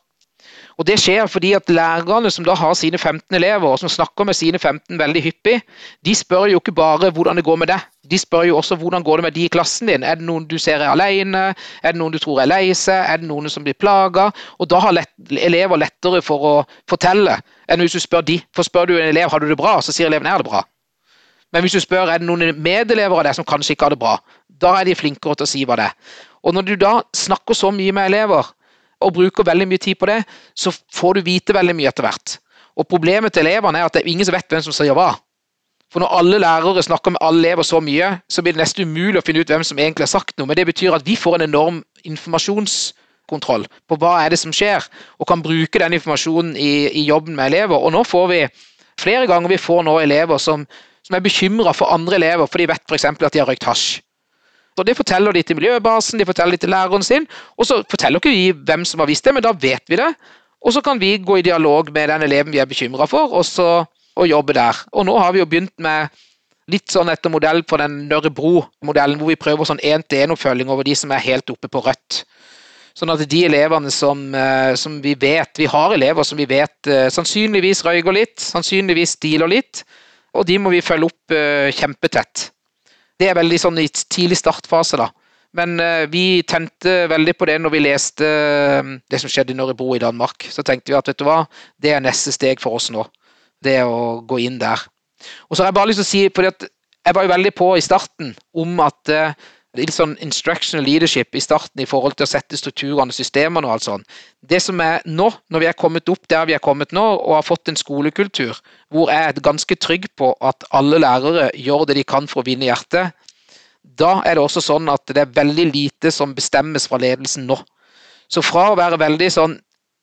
Og Det skjer fordi at lærerne som da har sine 15 elever, og som snakker med sine 15 veldig hyppig, de spør jo ikke bare hvordan det går med deg, de spør jo også hvordan går det med de i klassen din. Er det noen du ser er alene? Er det noen du tror er lei seg? Er det noen som blir plaga? Og da har lett, elever lettere for å fortelle enn hvis du spør de. For spør du en elev har du det bra, så sier eleven er det bra. Men hvis du spør er det noen medelever av deg som kanskje ikke har det bra, da er de flinkere til å si hva det er. Og når du da snakker så mye med elever, og bruker veldig mye tid på det, så får du vite veldig mye etter hvert. Og Problemet til elevene er at det er ingen som vet hvem som sier hva. For når alle lærere snakker med alle elever så mye, så blir det nesten umulig å finne ut hvem som egentlig har sagt noe. Men det betyr at vi får en enorm informasjonskontroll på hva er det som skjer, og kan bruke den informasjonen i, i jobben med elever. Og nå får vi flere ganger vi får nå elever som, som er bekymra for andre elever, for de vet f.eks. at de har røykt hasj. Og Det forteller de til miljøbasen, de forteller de til læreren sin. Og så forteller ikke vi hvem som har visst det, men da vet vi det. Og så kan vi gå i dialog med den eleven vi er bekymra for, og, så, og jobbe der. Og nå har vi jo begynt med litt sånn etter modell på den Nørrebro-modellen, hvor vi prøver sånn én-til-én-oppfølging over de som er helt oppe på rødt. Sånn at de elevene som, eh, som, vi vet Vi har elever som vi vet eh, sannsynligvis røyker litt, sannsynligvis dealer litt, og de må vi følge opp eh, kjempetett. Det er veldig sånn i tidlig startfase, da. Men uh, vi tente veldig på det når vi leste uh, det som skjedde i Norrebro i Danmark. Så tenkte vi at vet du hva, det er neste steg for oss nå. Det å gå inn der. Og så har jeg bare lyst til å si, fordi jeg var jo veldig på i starten om at uh, litt sånn instructional leadership i starten i forhold til å sette strukturene, systemene og alt sånt. Det som er nå, når vi er kommet opp der vi er kommet nå, og har fått en skolekultur hvor jeg er ganske trygg på at alle lærere gjør det de kan for å vinne hjertet, da er det også sånn at det er veldig lite som bestemmes fra ledelsen nå. Så fra å være veldig sånn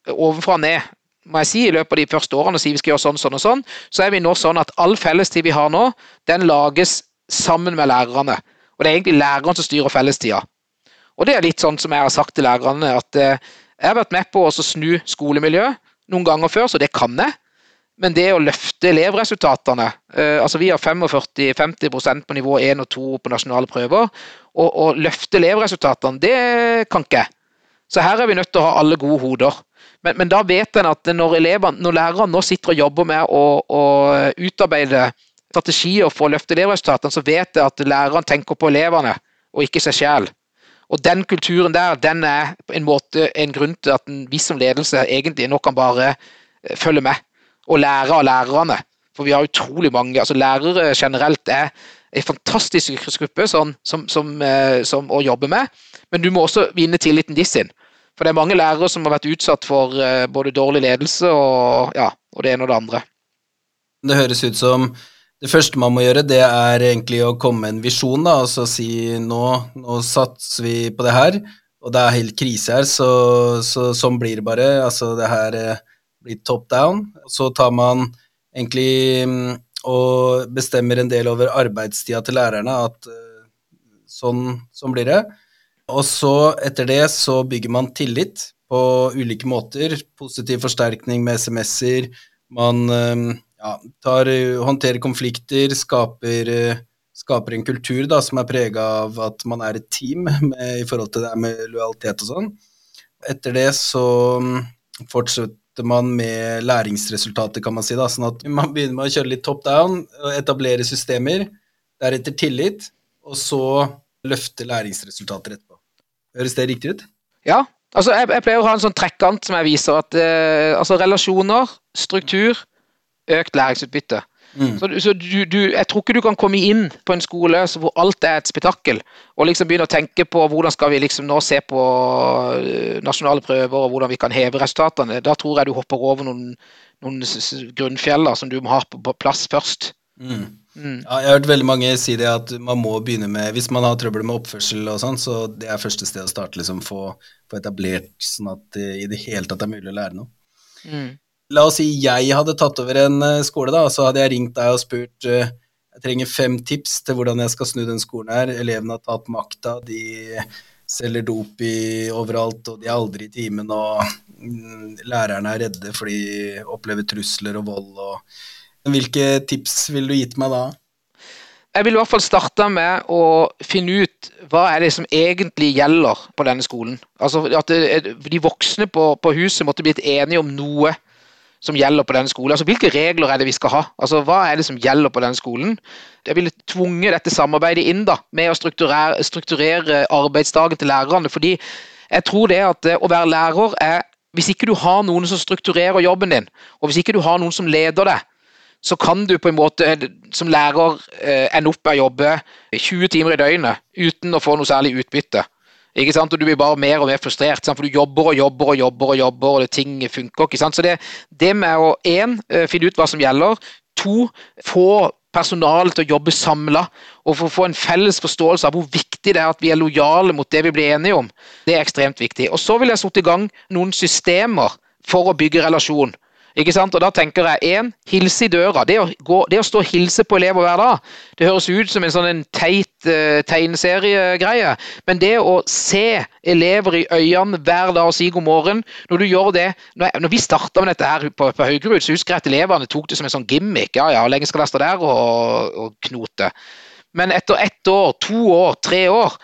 ovenfra og ned, må jeg si, i løpet av de første årene og si vi skal gjøre sånn, sånn og sånn, så er vi nå sånn at all fellestid vi har nå, den lages sammen med lærerne. Og det er egentlig læreren som styrer fellestida. Og det er litt sånn som jeg har sagt til lærerne, at eh, jeg har vært med på å snu skolemiljø noen ganger før, så det kan jeg. Men det å løfte elevresultatene eh, altså Vi har 45-50% på nivå 1 og 2 på nasjonale prøver. Og å løfte elevresultatene, det kan ikke jeg. Så her er vi nødt til å ha alle gode hoder. Men, men da vet en at når, eleverne, når lærerne nå sitter og jobber med å, å utarbeide strategier for å løfte elevresultatene, så vet jeg at læreren tenker på elevene og ikke seg selv. Og den kulturen der, den er på en måte en grunn til at vi som ledelse egentlig nå kan bare eh, følge med og lære av lærerne. For vi har utrolig mange altså Lærere generelt er en fantastisk yrkesgruppe som, som, som, eh, som, å jobbe med, men du må også vinne tilliten de sin. For det er mange lærere som har vært utsatt for eh, både dårlig ledelse og, ja, og det ene og det andre. Det høres ut som det første man må gjøre, det er egentlig å komme med en visjon, da, og så si nå, nå satser vi på det her, og det er helt krise her, så, så sånn blir det bare. Altså, det her eh, blir top down. Så tar man egentlig mm, og bestemmer en del over arbeidstida til lærerne, at eh, sånn, sånn blir det. Og så, etter det, så bygger man tillit på ulike måter. Positiv forsterkning med SMS-er. Man eh, ja, tar, håndterer konflikter, skaper, skaper, en kultur da, som er prega av at man er et team [laughs] med, i forhold til det med lojalitet og sånn. Etter det så mm, fortsetter man med læringsresultater, kan man si. da, sånn at Man begynner med å kjøre litt top down, etablere systemer, deretter tillit, og så løfte læringsresultater etterpå. Høres det riktig ut? Ja, altså jeg, jeg pleier å ha en sånn trekkant som jeg viser at eh, altså relasjoner, struktur, økt læringsutbytte. Mm. Så, så du, du, jeg tror ikke du kan komme inn på en skole hvor alt er et spetakkel, og liksom begynne å tenke på hvordan skal vi liksom nå se på øh, nasjonale prøver og hvordan vi kan heve resultatene. Da tror jeg du hopper over noen, noen grunnfjeller som du må ha på, på plass først. Mm. Mm. Ja, jeg har hørt veldig mange si det at man må begynne med Hvis man har trøbbel med oppførsel og sånn, så det er første sted å starte, liksom få, få etablert sånn at det i det hele tatt er mulig å lære noe. Mm. La oss si jeg hadde tatt over en eh, skole, da, så hadde jeg ringt deg og spurt uh, jeg trenger fem tips til hvordan jeg skal snu den skolen her. Elevene har tatt makta, de selger dop i overalt, og de er aldri i timen, og mm, lærerne er redde fordi de opplever trusler og vold. Og... Hvilke tips ville du gitt meg da? Jeg vil i hvert fall starte med å finne ut hva er det som egentlig gjelder på denne skolen. Altså at det, De voksne på, på huset måtte blitt enige om noe som gjelder på denne skolen. Altså, Hvilke regler er det vi skal ha? Altså, Hva er det som gjelder på denne skolen? Jeg ville tvunget dette samarbeidet inn da, med å strukturere, strukturere arbeidsdagen til lærerne. fordi jeg tror det at å være lærer er Hvis ikke du har noen som strukturerer jobben din, og hvis ikke du har noen som leder deg, så kan du på en måte som lærer eh, ende opp med å jobbe 20 timer i døgnet uten å få noe særlig utbytte. Ikke sant? Og du blir bare mer og mer frustrert, sant? for du jobber og jobber og jobber, og jobber, og det, ting funker ikke. sant? Så det, det med å én, eh, finne ut hva som gjelder. To, få personalet til å jobbe samla, og for å få en felles forståelse av hvor viktig det er at vi er lojale mot det vi blir enige om. Det er ekstremt viktig. Og så vil jeg satt i gang noen systemer for å bygge relasjon. Ikke sant? Og Da tenker jeg én, hilse i døra. Det å, gå, det å, stå og hilse på elever hver dag, det høres ut som en sånn en teit uh, tegneseriegreie. Men det å se elever i øynene hver dag og si god morgen Når du gjør det Når, jeg, når vi starta med dette her på, på Haugerud, så husker jeg at elevene tok det som en sånn gimmick. Ja ja, hvor lenge skal jeg stå der og, og knote? Men etter ett år, to år, tre år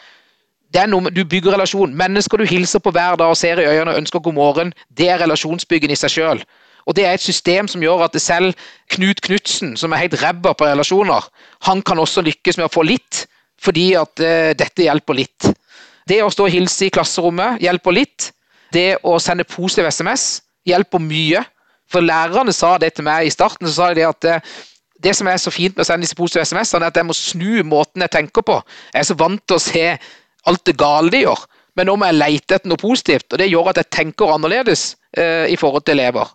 det er noe, Du bygger relasjon. Mennesker du hilser på hver dag og ser i øynene og ønsker god morgen, det er relasjonsbyggen i seg sjøl. Og Det er et system som gjør at selv Knut Knutsen, som er helt ræva på relasjoner, han kan også lykkes med å få litt, fordi at uh, dette hjelper litt. Det å stå og hilse i klasserommet hjelper litt. Det å sende positiv SMS hjelper mye. For lærerne sa det til meg i starten. så sa de at uh, det som er så fint med å sende disse positive SMS-ene, er at jeg må snu måten jeg tenker på. Jeg er så vant til å se alt det gale de gjør. Men nå må jeg lete etter noe positivt, og det gjør at jeg tenker annerledes uh, i forhold til elever.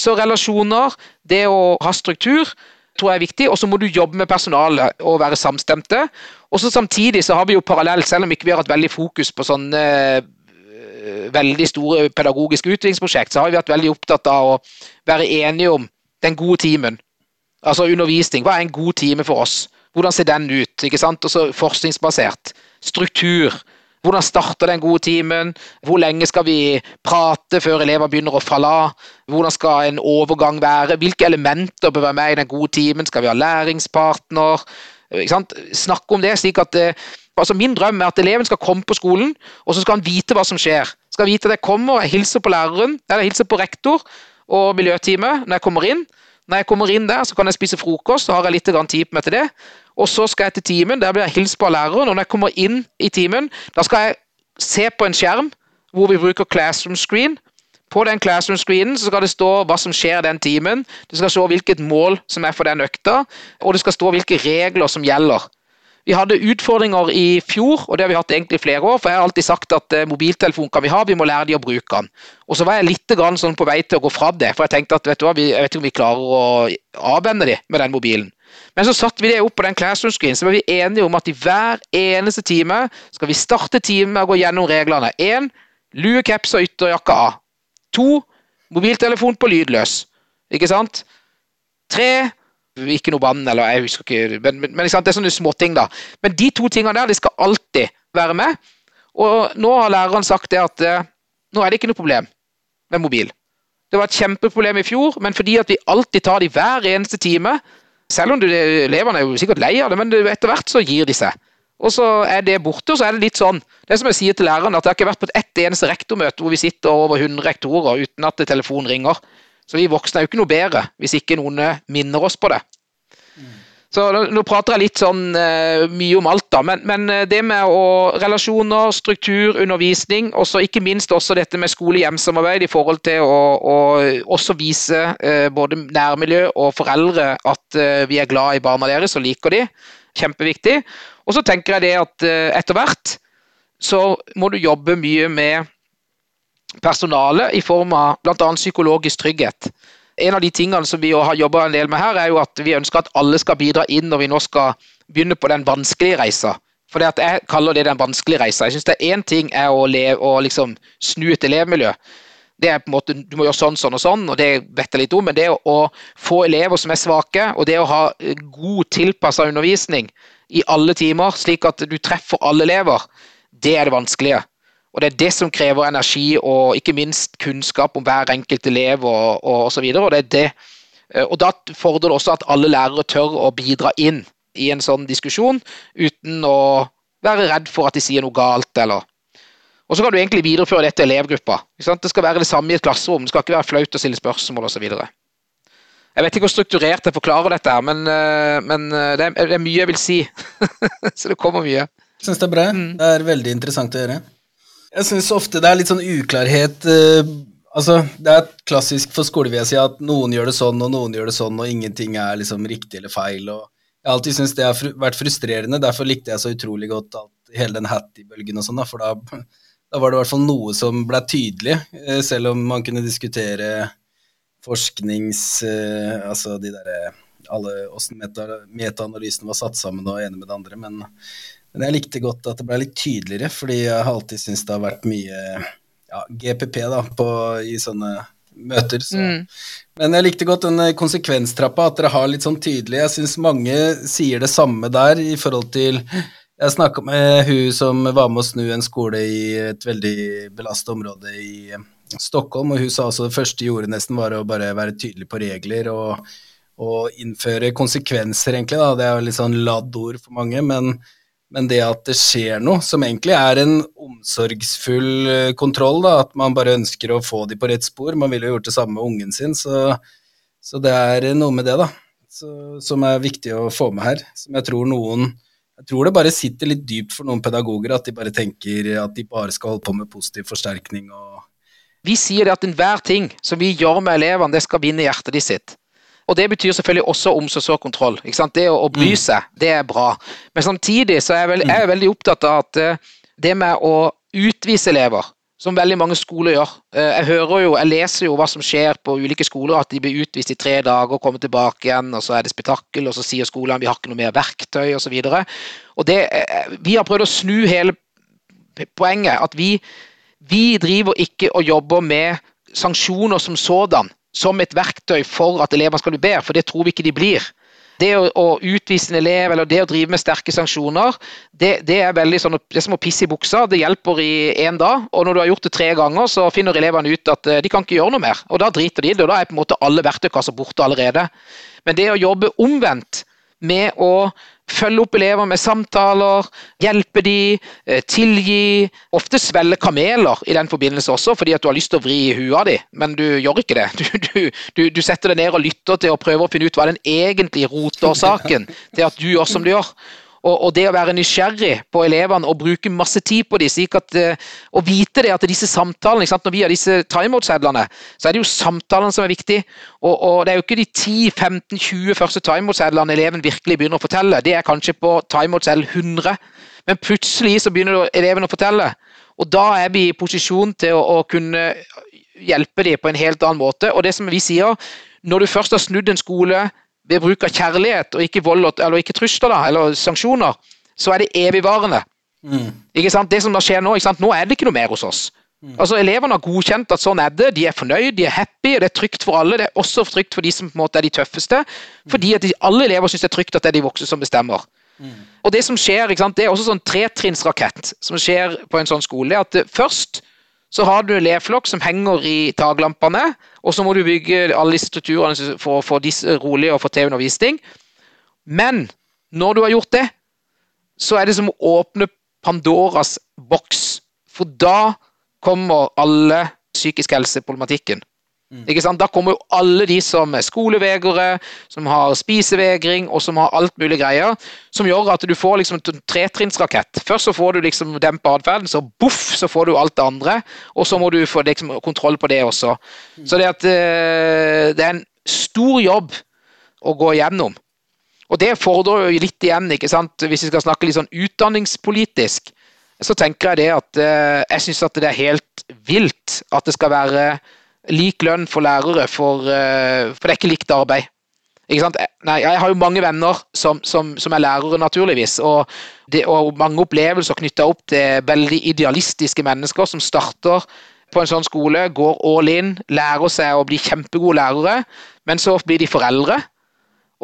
Så relasjoner, det å ha struktur, tror jeg er viktig. Og så må du jobbe med personalet og være samstemte. Og så samtidig så har vi jo parallelt, selv om ikke vi har hatt veldig fokus på sånne øh, veldig store pedagogiske utviklingsprosjekt, så har vi vært veldig opptatt av å være enige om den gode timen. Altså undervisning. Hva er en god time for oss? Hvordan ser den ut? ikke sant? Og forskningsbasert. Struktur. Hvordan starter den gode timen? Hvor lenge skal vi prate før elever begynner å falle av? Hvordan skal en overgang være? Hvilke elementer bør være med i den gode timen? Skal vi ha læringspartner? Snakke om det slik at det, altså Min drøm er at eleven skal komme på skolen, og så skal han vite hva som skjer. Skal vite at jeg kommer, jeg hilser på læreren, eller jeg hilser på rektor og miljøteamet når jeg kommer inn. Når jeg kommer inn der, så kan jeg spise frokost, så har jeg litt tid på meg til det. Og så skal jeg til timen, der blir jeg hilst på av læreren. Og når jeg kommer inn i timen, da skal jeg se på en skjerm hvor vi bruker classroom screen. På den classroom screenen så skal det stå hva som skjer den timen. Det skal stå hvilket mål som er for den økta, og det skal stå hvilke regler som gjelder. Vi hadde utfordringer i fjor, og det har vi hatt egentlig flere år. For jeg har alltid sagt at eh, mobiltelefon kan vi ha, vi må lære de å bruke den. Og så var jeg litt sånn på vei til å gå fra det, for jeg tenkte at vet du hva, jeg vet ikke om vi klarer å avvenne de med den mobilen. Men så satte vi det opp på den classroom screen, så var vi enige om at i hver eneste time skal vi starte timen med å gå gjennom reglene. Én lue, caps og ytterjakke av. To mobiltelefon på lydløs. Ikke sant? Tre ikke noe vann, eller jeg husker ikke Men, men, men det er sånne småting, da. Men de to tingene der de skal alltid være med. Og nå har læreren sagt det at uh, nå er det ikke noe problem med mobil. Det var et kjempeproblem i fjor, men fordi at vi alltid tar de hver eneste time Selv om elevene er jo sikkert lei av det, men etter hvert så gir de seg. Og så er det borte, og så er det litt sånn Det er som jeg sier til læreren, at det har ikke vært på ett eneste rektormøte hvor vi sitter over 100 rektorer uten at telefonen ringer. Så vi voksne er jo ikke noe bedre hvis ikke noen eh, minner oss på det. Så Nå prater jeg litt sånn uh, mye om alt, da, men, men eh, det med å, relasjoner, struktur, undervisning, og ikke minst også dette med skole-hjem-samarbeid i forhold til å, å også vise uh, både nærmiljø og foreldre at uh, vi er glad i barna deres og liker de. Kjempeviktig. Og så tenker jeg det at etter hvert så må du jobbe mye med personalet i form av bl.a. psykologisk trygghet. En av de tingene som vi har jobba en del med her, er jo at vi ønsker at alle skal bidra inn når vi nå skal begynne på den vanskelige reisa. For Jeg kaller det den vanskelige reisa. Jeg synes det er Én ting er å, leve, å liksom snu et elevmiljø. Det er på en måte, Du må gjøre sånn, sånn og sånn, og det vet jeg litt om. Men det å få elever som er svake, og det å ha god tilpassa undervisning i alle timer, slik at du treffer alle elever, det er det vanskelige. Og Det er det som krever energi og ikke minst kunnskap om hver enkelt elev og, og osv. Og, det er det. Eh, og da fordrer det også at alle lærere tør å bidra inn i en sånn diskusjon uten å være redd for at de sier noe galt. eller og så kan du egentlig videreføre det til elevgruppa. Det skal være det samme i et klasserom. Det skal ikke være flaut å stille spørsmål osv. Jeg vet ikke hvor strukturert jeg forklarer dette, men, eh, men eh, det, er, det, er, mye jeg vil si. [laughs] så det kommer mye. Syns det er bra. Mm. Det er veldig interessant å gjøre. Jeg syns ofte det er litt sånn uklarhet uh, Altså, Det er klassisk for skolevesenet at noen gjør det sånn, og noen gjør det sånn, og ingenting er liksom riktig eller feil. og Jeg har alltid syntes det har fr vært frustrerende. Derfor likte jeg så utrolig godt alt, hele den Hattie-bølgen og sånn, da, for da, da, var det i hvert fall noe som ble tydelig, eh, selv om man kunne diskutere forsknings... Eh, altså de derre alle åssen metaanalysene var satt sammen og ene med det andre, men men jeg likte godt at det ble litt tydeligere, fordi jeg har alltid syntes det har vært mye ja, GPP da, på, i sånne møter. Så. Mm. Men jeg likte godt den konsekvenstrappa, at dere har litt sånn tydelig Jeg syns mange sier det samme der i forhold til Jeg snakka med hun som var med å snu en skole i et veldig belasta område i Stockholm, og hun sa også det første de gjorde nesten var å bare være tydelig på regler og, og innføre konsekvenser, egentlig. da, Det er jo litt sånn ladd ord for mange, men men det at det skjer noe, som egentlig er en omsorgsfull eh, kontroll, da, at man bare ønsker å få de på rett spor Man ville jo gjort det samme med ungen sin, så, så det er noe med det, da, så, som er viktig å få med her. Som jeg tror noen Jeg tror det bare sitter litt dypt for noen pedagoger at de bare tenker at de bare skal holde på med positiv forsterkning og Vi sier det at enhver ting som vi gjør med elevene, det skal vinne hjertet de sitt. Og det betyr selvfølgelig også omsorgskontroll. Det å, å, bry mm. seg, det er bra. Men samtidig så er jeg, veld, jeg er veldig opptatt av at uh, det med å utvise elever, som veldig mange skoler gjør uh, Jeg hører jo, jeg leser jo hva som skjer på ulike skoler, at de blir utvist i tre dager, og kommer tilbake igjen, og så er det spetakkel, og så sier skolen vi har ikke noe mer verktøy, osv. Uh, vi har prøvd å snu hele poenget. At vi, vi driver ikke og jobber med sanksjoner som sådan som et verktøy for at elevene skal bli bedre, for det tror vi ikke de blir. Det å, å utvise en elev eller det å drive med sterke sanksjoner, det, det er veldig sånn, det er som å pisse i buksa. Det hjelper i én dag, og når du har gjort det tre ganger, så finner elevene ut at eh, de kan ikke gjøre noe mer. Og Da driter de i det, og da er på en måte alle verktøykasser borte allerede. Men det å jobbe omvendt, med å følge opp elever med samtaler, hjelpe de, eh, tilgi. Ofte svelge kameler i den forbindelse også, fordi at du har lyst til å vri huet av dem, men du gjør ikke det. [laughs] Du, du, du, setter deg ned og lytter til å prøve å finne ut hva den egentlige rotårsaken til at du gjør som du gjør. Og, og, det å være nysgjerrig på elevene og bruke masse tid på dem, slik at å vite det at disse samtalene Når vi har disse timeout-sedlene, så er det jo samtalene som er viktig. Og, og det er jo ikke de 10-15-20 første timeout-sedlene eleven virkelig begynner å fortelle. Det er kanskje på timeout-seddel 100. Men plutselig så begynner eleven å fortelle. Og da er vi i posisjon til å, å kunne hjelpe dem på en helt annen måte. Og det som vi sier, når du først har snudd en skole ved bruk av kjærlighet og ikke vold eller ikke trusler da, eller sanksjoner, så er det evigvarende. Mm. Ikke sant? Det som da skjer nå, ikke sant? nå er det ikke noe mer hos oss. Mm. Altså Elevene har godkjent at sånn er det, de er fornøyd, de er happy, og det er trygt for alle. Det er også trygt for de som på en måte er de tøffeste, fordi at de, alle elever syns det er trygt at det er de voksne som bestemmer. Mm. Og Det som skjer, ikke sant? det er også sånn tretrinnsrakett som skjer på en sånn skole. det at Først så har du leflokk som henger i taklampene, og så må du bygge alle disse strukturene for å få disse rolig og få til undervisning. Men når du har gjort det, så er det som å åpne Pandoras boks. For da kommer alle psykisk helse-problematikken. Mm. Da kommer jo alle de som er skolevegere, som har spisevegring og som har alt mulig greier, som gjør at du får liksom en tretrinnsrakett. Først så får du liksom dempa atferden, så boff, så får du alt det andre. Og så må du få liksom kontroll på det også. Mm. Så det, at, uh, det er en stor jobb å gå gjennom. Og det fordrer jo litt igjen, ikke sant? hvis vi skal snakke litt sånn utdanningspolitisk, så tenker jeg det at uh, jeg syns at det er helt vilt at det skal være lik lønn for lærere, for, eh, for det er ikke likt arbeid. Ikke Nei, jeg har jo mange venner som, som, som er lærere, naturligvis. Og, det, og mange opplevelser knytta opp til veldig idealistiske mennesker som starter på en sånn skole, går all in, lærer seg å bli kjempegode lærere, men så blir de foreldre.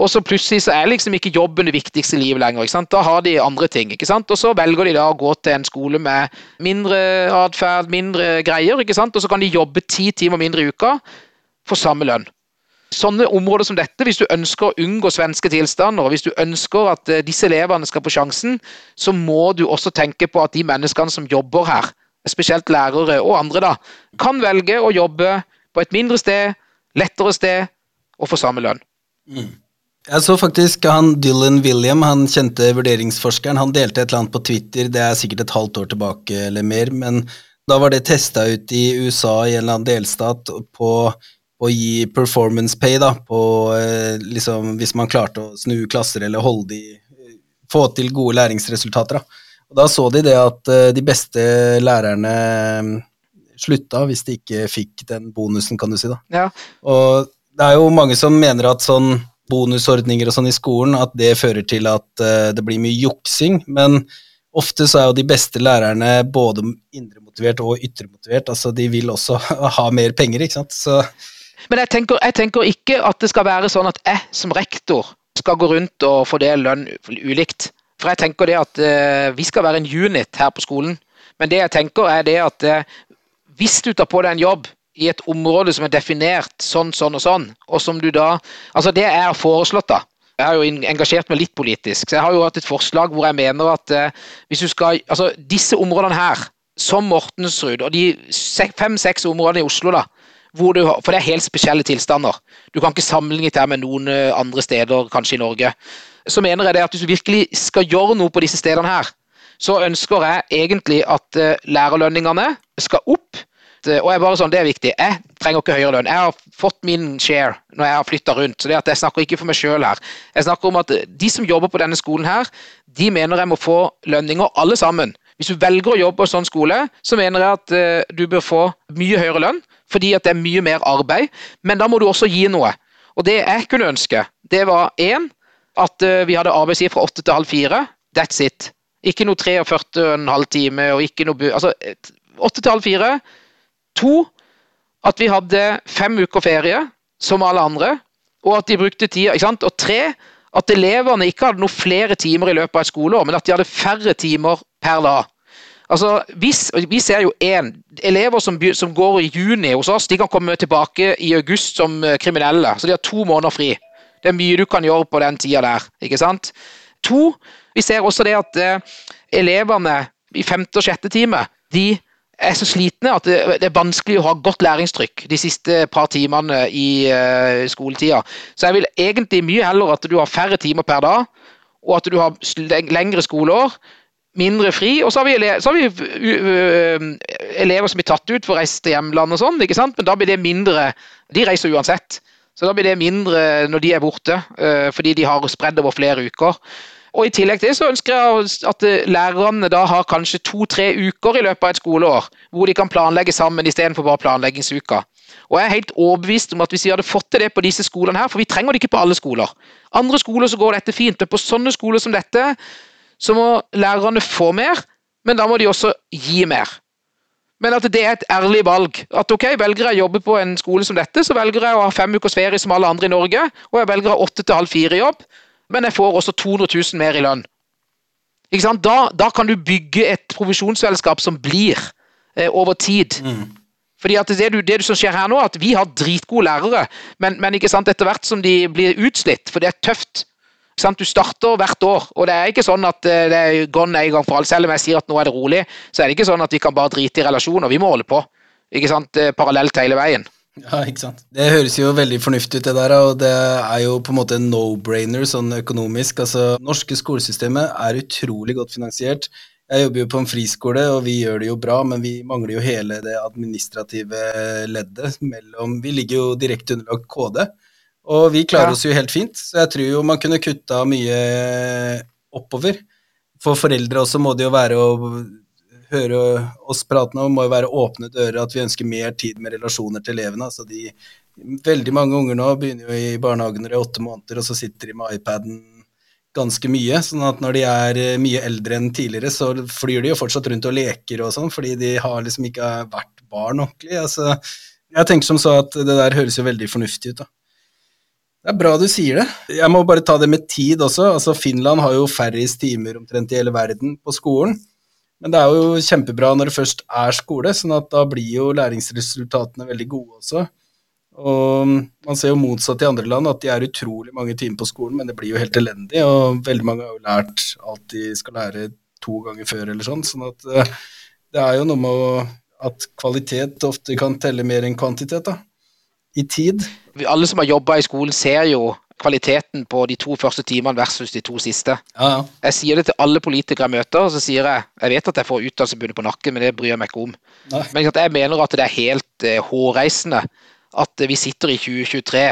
Og så plutselig så er liksom ikke jobben det viktigste i livet lenger. ikke sant? Da har de andre ting. ikke sant? Og så velger de da å gå til en skole med mindre atferd, mindre greier, ikke sant? og så kan de jobbe ti timer mindre i uka for samme lønn. Sånne områder som dette, hvis du ønsker å unngå svenske tilstander, og hvis du ønsker at eh, disse elevene skal få sjansen, så må du også tenke på at de menneskene som jobber her, spesielt lærere og andre, da, kan velge å jobbe på et mindre sted, lettere sted og få samme lønn. Mm. Jeg så faktisk han Dylan William, han kjente vurderingsforskeren, han delte et eller annet på Twitter, det er sikkert et halvt år tilbake eller mer, men da var det testa ut i USA i en eller annen delstat på å gi performance pay, da, på eh, liksom hvis man klarte å snu klasser eller holde de Få til gode læringsresultater, da. Og da så de det at eh, de beste lærerne mm, slutta hvis de ikke fikk den bonusen, kan du si, da. Ja. Og det er jo mange som mener at sånn bonusordninger og sånn i skolen, at det fører til at uh, det blir mye juksing. Men ofte så er jo de beste lærerne både indremotivert og ytremotivert. Altså de vil også [laughs] ha mer penger, ikke sant. Så men jeg tenker, jeg tenker, ikke at det skal være sånn at jeg som rektor skal gå rundt og fordele lønn ulikt. For jeg tenker det at uh, vi skal være en unit her på skolen. Men det jeg tenker er det at uh, hvis du tar på deg en jobb i et område som er definert sånn, sånn og sånn, og som du da Altså, det er foreslått, da. Jeg har jo engasjert meg litt politisk, så jeg har jo hatt et forslag hvor jeg mener at eh, hvis du skal Altså, disse områdene her, som Mortensrud, og de fem-seks områdene i Oslo, da, du, for det er helt spesielle tilstander. Du kan ikke sammenligne det med noen eh, andre steder, kanskje i Norge. Så mener jeg det at hvis du virkelig skal gjøre noe på disse stedene her, så ønsker jeg egentlig at eh, lærerlønningene skal opp og jeg bare sånn, det er viktig. Jeg trenger ikke høyere lønn. Jeg har fått min share når jeg har flytta rundt. så det at Jeg snakker ikke for meg sjøl her. Jeg snakker om at de som jobber på denne skolen her, de mener jeg må få lønninger, alle sammen. Hvis du velger å jobbe på sånn skole, så mener jeg at uh, du bør få mye høyere lønn, fordi at det er mye mer arbeid. Men da må du også gi noe. Og det jeg kunne ønske, det var én, at uh, vi hadde arbeidstid fra åtte til halv fire. That's it. Ikke noe 43,5 time og ikke noe Altså, åtte til halv fire To, at vi hadde fem uker ferie, som alle andre, og at de brukte tida. ikke sant? Og tre, at elevene ikke hadde noen flere timer i løpet av et skoleår, men at de hadde færre timer per dag. Altså, hvis, Vi ser jo én. Elever som, som, går i juni hos oss, de kan komme tilbake i august som eh, kriminelle. Så de har to måneder fri. Det er mye du kan gjøre på den tida der. ikke sant? To, vi ser også det at eh, elevene i femte og sjette time de er så slitne at det, er vanskelig å ha godt læringstrykk de siste par timene i uh, skoletida. Så jeg vil egentlig mye heller at du har færre timer per dag, og at du har lengre skoleår, mindre fri, og så har vi, elever, så har vi elever som blir tatt ut for å reise til hjemlandet og sånn, ikke sant? men da blir det mindre De reiser uansett. Så da blir det mindre når de er borte, fordi de har spredd over flere uker. Og I tillegg til så ønsker jeg at lærerne da har kanskje to-tre uker i løpet av et skoleår hvor de kan planlegge sammen istedenfor bare planleggingsuka. Og jeg er helt overbevist om at hvis vi hadde fått til det på disse skolene her, for vi trenger det ikke på alle skoler. Andre skoler så går dette fint, men på sånne skoler som dette så må lærerne få mer, men da må de også gi mer. Men at det er et ærlig valg. At ok, velger jeg å jobbe på en skole som dette, så velger jeg å ha fem ukers ferie som alle andre i Norge, og jeg velger å ha åtte til halv fire jobb, men jeg får også 200 000 mer i lønn. Da, da, kan du bygge et provisjonsselskap som blir eh, over tid. Mm. Fordi at det, du, det, som skjer her nå, at Vi har dritgode lærere, men, men etter hvert som de blir utslitt, for det er tøft Du starter hvert år, og det er ikke sånn at eh, det er gone en gang for alle. Selv om jeg sier at nå er det rolig, så er det ikke sånn at vi kan bare drite i relasjoner. Vi må holde på ikke sant, eh, parallelt hele veien. Ja, ikke sant. Det høres jo veldig fornuftig ut, det der, og det er jo på en måte en no-brainer sånn økonomisk. Altså, norske skolesystemet er utrolig godt finansiert. Jeg jobber jo på en friskole, og vi gjør det jo bra, men vi mangler jo hele det administrative leddet mellom Vi ligger jo direkte underlagt KD, og vi klarer ja. oss jo helt fint, så jeg tror jo man kunne kutta mye oppover. For foreldre også må det jo være å høre oss prate nå, må jo være åpne dører, at vi ønsker mer tid med relasjoner til elevene. altså de Veldig mange unger nå begynner jo i barnehagen når de er åtte måneder, og så sitter de med iPaden ganske mye. sånn at når de er eh, mye eldre enn tidligere, så flyr de jo fortsatt rundt og leker og sånn, fordi de har liksom ikke vært barn ordentlig. altså jeg tenker som så at det der høres jo veldig fornuftig ut. da. Det er bra du sier det. Jeg må bare ta det med tid også. altså Finland har jo færrest timer omtrent i hele verden på skolen. Men det er jo kjempebra når det først er skole, sånn at da blir jo læringsresultatene veldig gode også. Og man ser jo motsatt i andre land, at de er utrolig mange timer på skolen, men det blir jo helt elendig. Og veldig mange har jo lært alt de skal lære to ganger før eller sånn. sånn at eh, det er jo noe med at kvalitet ofte kan telle mer enn kvantitet, da. I tid. Alle som har jobba i skolen, ser jo kvaliteten på de to første timene versus de to siste. Ja, ja. Jeg sier det til alle politikere jeg møter, og så sier jeg jeg vet at jeg får utdannelsesbundet på nakken, men det bryr jeg meg ikke om. Nei. Men jeg mener at det er helt uh, hårreisende at vi sitter i 2023,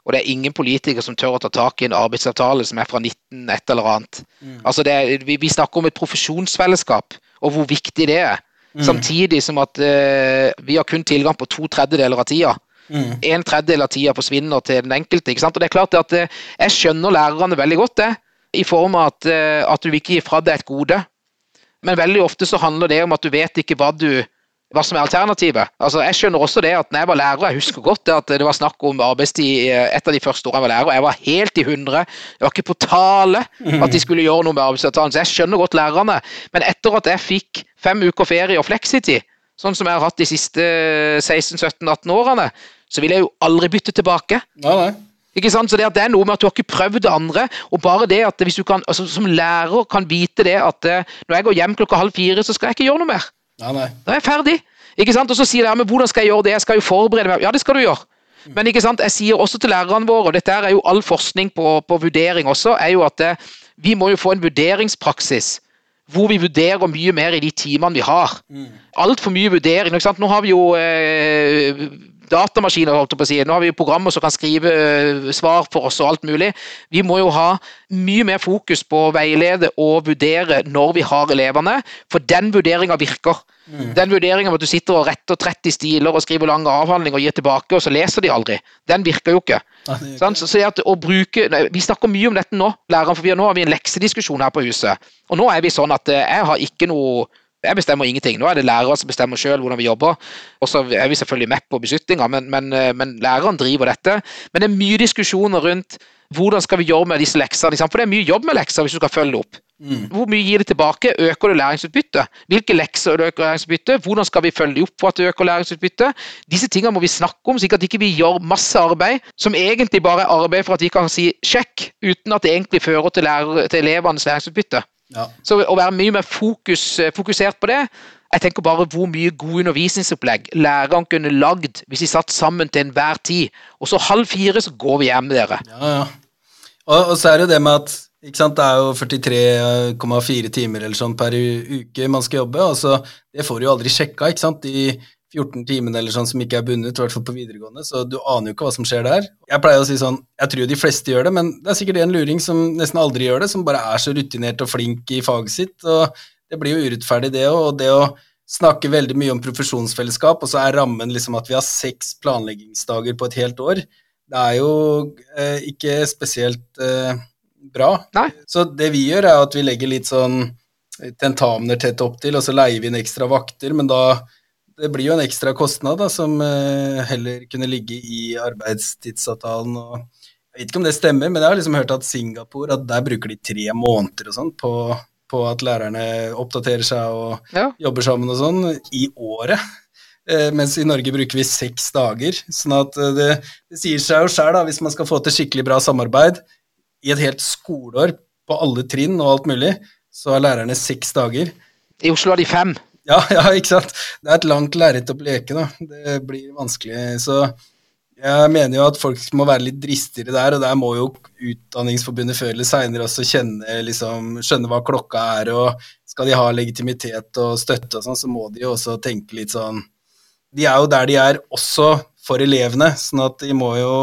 og det er ingen politikere som tør å ta tak i en arbeidsavtale som er fra 19 et eller annet. Mm. Altså er, vi, vi, snakker om et profesjonsfellesskap, og hvor viktig det er. Mm. Samtidig som at uh, vi har kun tilgang på to tredjedeler av tida. Mm. En tredjedel av tida forsvinner til den enkelte. ikke sant? Og det er klart at eh, Jeg skjønner lærerne veldig godt, det, i form av at, eh, at du ikke gir fra deg et gode. Men veldig ofte så handler det om at du vet ikke hva du hva som er alternativet. Altså, jeg skjønner også det at når jeg var lærer, jeg husker godt det at det var snakk om arbeidstid et av de første årene jeg var lærer, jeg var helt i hundre. Det var ikke på tale at de skulle gjøre noe med arbeidsavtalen. Så jeg skjønner godt lærerne. Men etter at jeg fikk fem uker ferie og fleksitid, sånn som jeg har hatt de siste 16-17-18 årene, så vil jeg jo aldri bytte tilbake. Nei, nei. Ikke sant? Så det, det, er noe med at du har ikke prøvd det andre. og bare det at hvis du kan, altså, Som lærer kan vite det at eh, når jeg går hjem klokka halv fire, så skal jeg ikke gjøre noe mer. Nei, nei. Da er jeg ferdig. Ikke sant? Og så sier de ja, men hvordan skal jeg gjøre det, jeg skal jo forberede meg. Ja, det skal du gjøre. Men ikke sant? jeg sier også til lærerne våre, og dette er jo all forskning på, på vurdering også, er jo at eh, vi må jo få en vurderingspraksis hvor vi vurderer mye mer i de timene vi har. Mm. Altfor mye vurdering. Nå har vi jo eh, datamaskiner, holdt på å si. Nå har vi jo programmer som kan skrive eh, svar for oss og alt mulig. Vi må jo ha mye mer fokus på å veilede og vurdere når vi har elevene, for den vurderinga virker. Mm. Den vurderinga med at du sitter og retter 30 stiler og skriver lang avhandling og gir tilbake, og så leser de aldri, den virker jo ikke. Ja, ikke. Så, at å bruke, nei, Vi snakker mye om dette nå, læreren, for vi, nå har vi en leksediskusjon her på huset. Og nå er vi sånn at eh, jeg har ikke noe jeg bestemmer ingenting. Nå er det lærere som bestemmer selv hvordan vi jobber. Og så er vi selvfølgelig med på beslutninger, men, men, eh, men læreren driver dette. Men det er mye diskusjoner rundt hvordan skal vi jobbe med disse leksene. For det er mye jobb med lekser hvis du skal følge opp. Mm. Hvor mye gir det tilbake? Øker det læringsutbyttet? Hvilke lekser øker læringsutbyttet? Hvordan skal vi følge opp for at det øker læringsutbyttet? Disse tingene må vi snakke om, slik at ikke vi ikke gjør masse arbeid som egentlig bare er arbeid for at vi kan si sjekk, uten at det egentlig fører til, lærer, til elevenes læringsutbytte. Ja. Så å være mye mer fokus, eh, fokusert på det Jeg tenker bare hvor mye gode undervisningsopplegg læreren kunne lagd hvis de satt sammen til enhver tid. Og så halv fire så går vi hjem, dere. Ja, ja. Og, og så er det det med at sant? Det er jo 43,4 timer eller sånn per uke man skal jobbe, og så det får du jo aldri sjekka, ikke sant, de 14 timene eller sånn som ikke er bundet, i hvert fall på videregående, så du aner jo ikke hva som skjer der. Jeg pleier å si sånn, jeg tror de fleste gjør det, men det er sikkert en luring som nesten aldri gjør det, som bare er så rutinert og flink i faget sitt, og det blir jo urettferdig det òg, og det å snakke veldig mye om profesjonsfellesskap, og så er rammen liksom at vi har seks planleggingsdager på et helt år. Det er jo eh, ikke spesielt eh, bra. Nei. Så det vi gjør, er at vi legger litt sånn tentamener tett opp til, og så leier vi inn ekstra vakter, men da det blir jo en ekstra kostnad da, som eh, heller kunne ligge i arbeidstidsavtalen. og Jeg vet ikke om det stemmer, men jeg har liksom hørt at Singapore at der bruker de tre måneder og sånn på, på at lærerne oppdaterer seg og Ja. jobber sammen og sånn i året. Eh, mens i Norge bruker vi seks dager. sånn at eh, det, det sier seg jo sjøl, hvis man skal få til skikkelig bra samarbeid i et helt skoleår på alle trinn og alt mulig, så har lærerne seks dager. I Oslo har de fem. Ja, [laughs] ja, ikke sant. Det er et langt lerret å bleke, da. Det blir vanskelig. Så jeg mener jo at folk må være litt dristigere der, og der må jo Utdanningsforbundet før eller seinere også kjenne, liksom, skjønne hva klokka er, og skal de ha legitimitet og støtte og sånn, så må de jo også tenke litt sånn De er jo der de er også for elevene, sånn at de må jo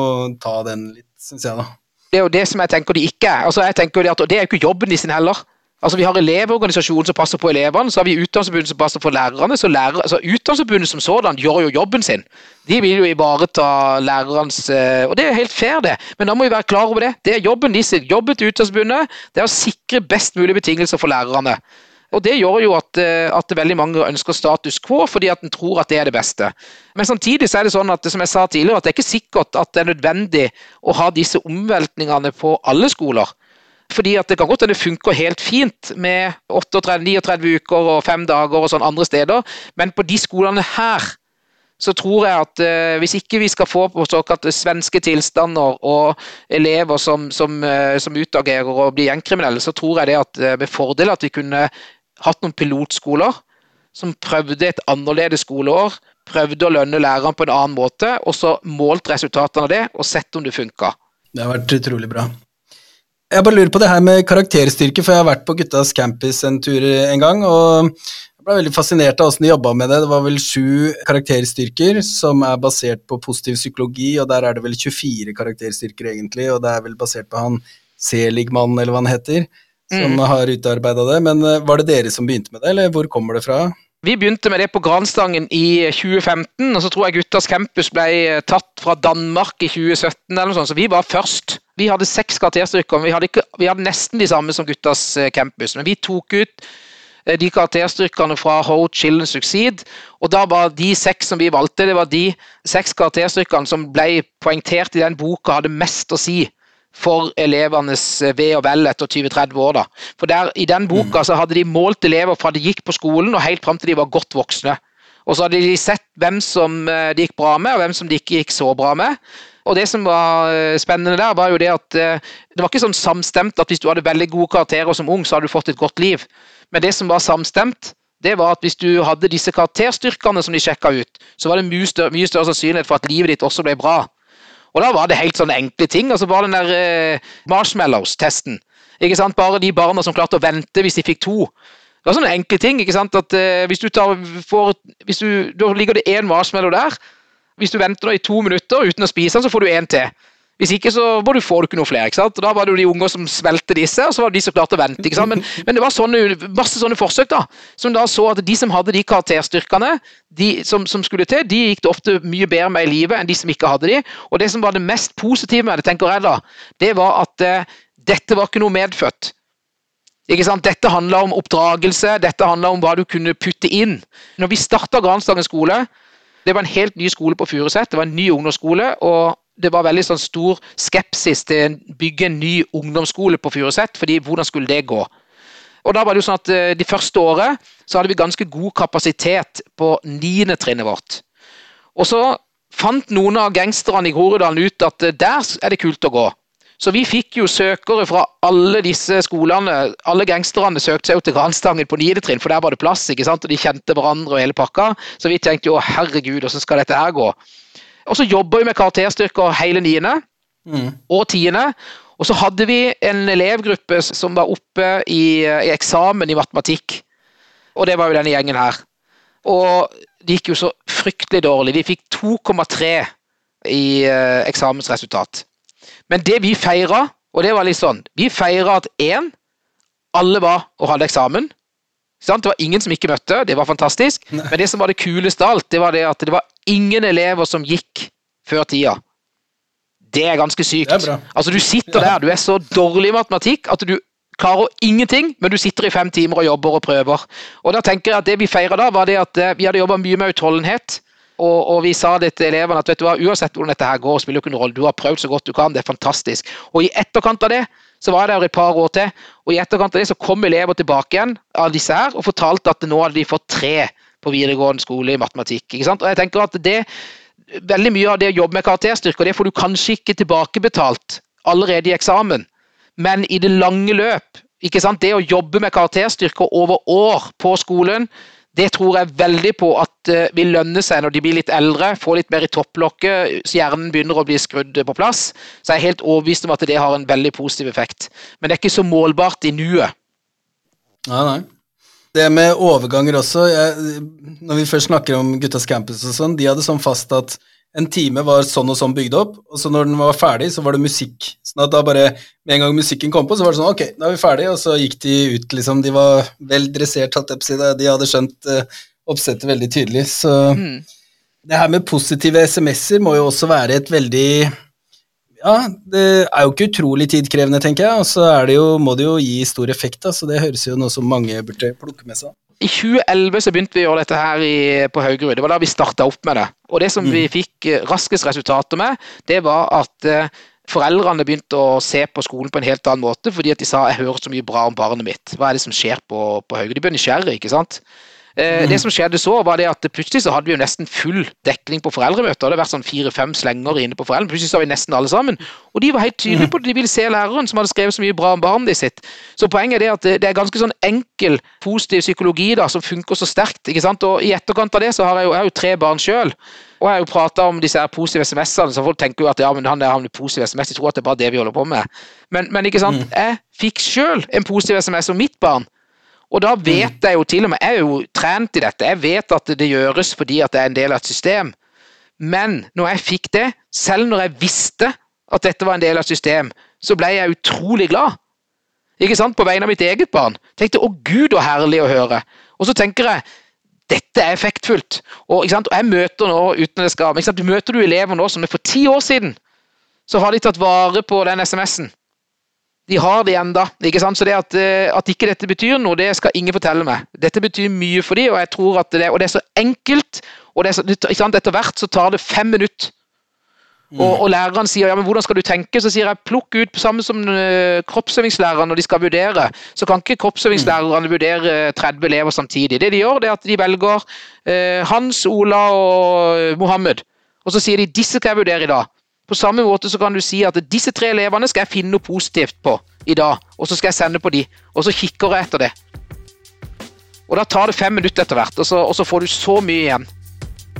ta den litt, syns jeg, da. Det er jo det som jeg tenker de ikke er. Altså, jeg tenker at, og det er jo ikke jobben de sin heller. Altså, Vi har Elevorganisasjonen som passer på elevene, så har vi Utdanningsforbundet som passer på lærerne. så lærer, altså, Utdanningsforbundet som sådan gjør jo jobben sin. De vil jo ivareta lærernes eh, Og det er helt fair, det. Men da må vi være klar over det. Det er jobben de sin. Jobben til Utdanningsforbundet det er å sikre best mulige betingelser for lærerne. Og Det gjør jo at, eh, at veldig mange ønsker status quo, fordi at en tror at det er det beste. Men samtidig så er det sånn at som jeg sa tidligere, at det er ikke sikkert at det er nødvendig å ha disse omveltningene på alle skoler. Fordi at Det kan godt hende det funker helt fint med 38, 39 uker og fem dager og sånn andre steder, men på de skolene her så tror jeg at eh, hvis ikke vi skal få på såkalte svenske tilstander og elever som, som, eh, som utagerer og blir gjengkriminelle, så tror jeg det at eh, med fordel at vi kunne hatt noen pilotskoler som prøvde et annerledes skoleår, prøvde å lønne læreren på en annen måte, og så målt resultatene av det og sett om det funka. Det har vært utrolig bra. Jeg bare lurer på det her med karakterstyrke, for jeg har vært på guttas campus en tur en gang, og jeg ble veldig fascinert av åssen de jobba med det. Det var vel sju karakterstyrker som er basert på positiv psykologi, og der er det vel 24 karakterstyrker egentlig, og det er vel basert på han Seligmann, eller hva han heter, som Mm. har utarbeida det. Men eh, var det dere som begynte med det, eller hvor kommer det fra? Vi begynte med det på Granstangen i 2015, og så tror jeg Guttas campus ble eh, tatt fra Danmark i 2017, eller noe sånt, så vi var først. Vi hadde seks karakterstykker, men vi hadde, ikke, vi hadde nesten de samme som Guttas eh, campus. Men vi tok ut eh, de karakterstykkene fra Ho Chill and Succeed, og da var de seks som vi valgte, det var de seks karakterstykkene som ble poengtert i den boka hadde mest å si for elevenes eh, ve og vel etter 20-30 år. da. For der, I den boka så hadde de målt elever fra de gikk på skolen og helt fram til de var godt voksne. Og så hadde de sett hvem som de det gikk bra med, og hvem som det ikke gikk så bra med. Og det som var eh, spennende der, var jo det at eh, det var ikke sånn samstemt at hvis du hadde veldig gode karakterer som ung, så hadde du fått et godt liv. Men det som var samstemt, det var at hvis du hadde disse karakterstyrkene som de sjekka ut, så var det mye større, mye større sannsynlighet for at livet ditt også ble bra. Og da var det helt sånne enkle ting. altså Bare den der eh, marshmallows-testen. Ikke sant? Bare de barna som klarte å vente hvis de fikk to. Det var sånne enkle ting. ikke sant? At eh, Hvis du tar, får, hvis du, Da ligger det én marshmallow der. Hvis du venter da i to minutter uten å spise den, så får du én til. Hvis ikke, så får du, ikke noe flere. ikke sant? Og Da var det jo de unger som svelgte disse, og så var det de som klarte å vente. ikke sant? Men, [laughs] men det var sånne, masse sånne forsøk da, som da så at de som hadde de karakterstyrkene de som, som skulle til, de gikk det ofte mye bedre med i livet enn de som ikke hadde de. Og det som var det mest positive med det, tenker jeg da, det var at eh, dette var ikke noe medfødt. Ikke sant? Dette handla om oppdragelse, dette handla om hva du kunne putte inn. Når vi starta Gransdagen skole, det var en helt ny skole på Furuset, det var en ny ungdomsskole. og det var veldig sånn stor skepsis til å bygge en ny ungdomsskole på Furuset, fordi hvordan skulle det gå? Og da var det jo sånn at eh, De første året så hadde vi ganske god kapasitet på niendetrinnet vårt. Og så fant noen av gangsterne i Groruddalen ut at eh, der er det kult å gå. Så vi fikk jo søkere fra alle disse skolene. Alle gangsterne søkte seg jo til Granstangen på 9. trinn, for der var det plass. ikke sant? Og de kjente hverandre og hele pakka. Så vi tenkte jo herregud, hvordan skal dette her gå? Og så jobber vi med karakterstyrker hele niende Mm. og tiende. Og så hadde vi en elevgruppe som var oppe i, i eksamen i matematikk. Og det var jo denne gjengen her. Og det gikk jo så fryktelig dårlig. De fikk 2,3 i eh, eksamensresultat. Men det vi feira, og det var litt sånn Vi feira at én, alle var og hadde eksamen. Det var ingen som ikke møtte, det var fantastisk. Nei. Men det som var det kuleste av alt, det var det at det var ingen elever som gikk før tida. Det er ganske sykt. Er altså, du sitter der, du er så dårlig i matematikk at du klarer ingenting, men du sitter i fem timer og jobber og prøver. Og da tenker jeg at Det vi feira da, var det at eh, vi hadde jobba mye med utholdenhet. Og, og, vi sa det til elevene at vet du hva, uansett hvordan dette her går, spiller ikke noen rolle. Du har prøvd så godt du kan, det er fantastisk. Og i etterkant av det så var jeg der i et par år til, og i etterkant av det så kom elever tilbake igjen av disse her og fortalte at nå hadde de fått tre på videregående skole i matematikk. ikke sant? Og jeg tenker at det veldig mye av det å jobbe med karakterstyrker, det får du kanskje ikke tilbakebetalt allerede i eksamen, men i det lange løp, ikke sant? det å jobbe med karakterstyrker over år på skolen, det tror jeg veldig på at uh, vil lønne seg når de blir litt eldre, får litt mer i topplokket, så hjernen begynner å bli skrudd på plass. Så jeg er helt overbevist om at det har en veldig positiv effekt. Men det er ikke så målbart i nuet. Nei, nei. Det med overganger også. Jeg, når vi først snakker om Guttas campus og sånn, de hadde sånn fast at en time var sånn og sånn bygd opp, og så når den var ferdig, så var det musikk. Sånn at da bare Med en gang musikken kom på, så var det sånn Ok, da er vi ferdig, og så gikk de ut, liksom. De var vel dressert, hatt episode. De hadde skjønt uh, oppsettet veldig tydelig. Så mm. det her med positive SMS-er må jo også være et veldig ja, det er jo ikke utrolig tidkrevende, tenker jeg. Og så er det jo, må det jo gi stor effekt, da, så det høres jo noe som mange burde plukke med seg. I 2011 så begynte vi å gjøre dette her i, på Haugerud. Det var da vi starta opp med det. Og det som mm. vi fikk eh, raskest resultater med, det var at eh, foreldrene begynte å se på skolen på en helt annen måte, fordi at de sa 'jeg hører så mye bra om barnet mitt'. Hva er det som skjer på, på Haugerud? De ble nysgjerrige, ikke sant. Mm. Det som skjedde så, var det at plutselig så hadde vi jo nesten full dekning på foreldremøter. Det hadde vært sånn fire-fem slenger inne på foreldrene. Plutselig så var vi nesten alle sammen. Og de var helt tydelige mhm. på det. De ville se læreren som hadde skrevet så mye bra om barnet sitt. Så poenget er det at det er ganske sånn enkel, positiv psykologi da, som funker så sterkt. ikke sant? Og i etterkant av det så har jeg jo, jeg har jo tre barn sjøl. Og jeg har jo prata om disse her positive SMS-ene, så folk tenker jo at ja, men han der har en positiv SMS. De tror at det er bare det vi holder på med. Men, men ikke sant, mm. jeg fikk sjøl en positiv SMS om mitt barn. Og da vet mm. jeg jo til og med, jeg er jo trent i dette, jeg vet at det gjøres fordi at det er en del av et system. Men når jeg fikk det, selv når jeg visste at dette var en del av et system, så ble jeg utrolig glad. Ikke sant? På vegne av mitt eget barn. Tenkte 'å gud, så herlig å høre'. Og så tenker jeg dette er effektfullt. Og, og jeg møter nå uten det skal, Du møter du elever nå som for ti år siden så har de tatt vare på den SMS-en de har det enda, ikke sant? Så det at, eh, at, ikke dette betyr noe, det skal ingen fortelle meg. Dette betyr mye for dem, og jeg tror at det, og det er så enkelt. og det er så, ikke sant? Etter hvert så tar det fem minutter. Mm. Og, og, læreren sier ja, men hvordan skal du tenke? Så sier jeg plukk ut samme som uh, kroppsøvingslæreren når de skal vurdere. Så kan ikke kroppsøvingslærerne vurdere 30 elever samtidig. Det de gjør, det er at de velger uh, Hans, Ola og Mohammed. Og så sier de disse skal jeg vurdere i dag. På samme måte så kan du si at disse tre elevene skal jeg finne noe positivt på i dag, og så skal jeg sende på de, og så kikker jeg etter det. Og Da tar det fem minutter etter hvert, og så, og så får du så mye igjen.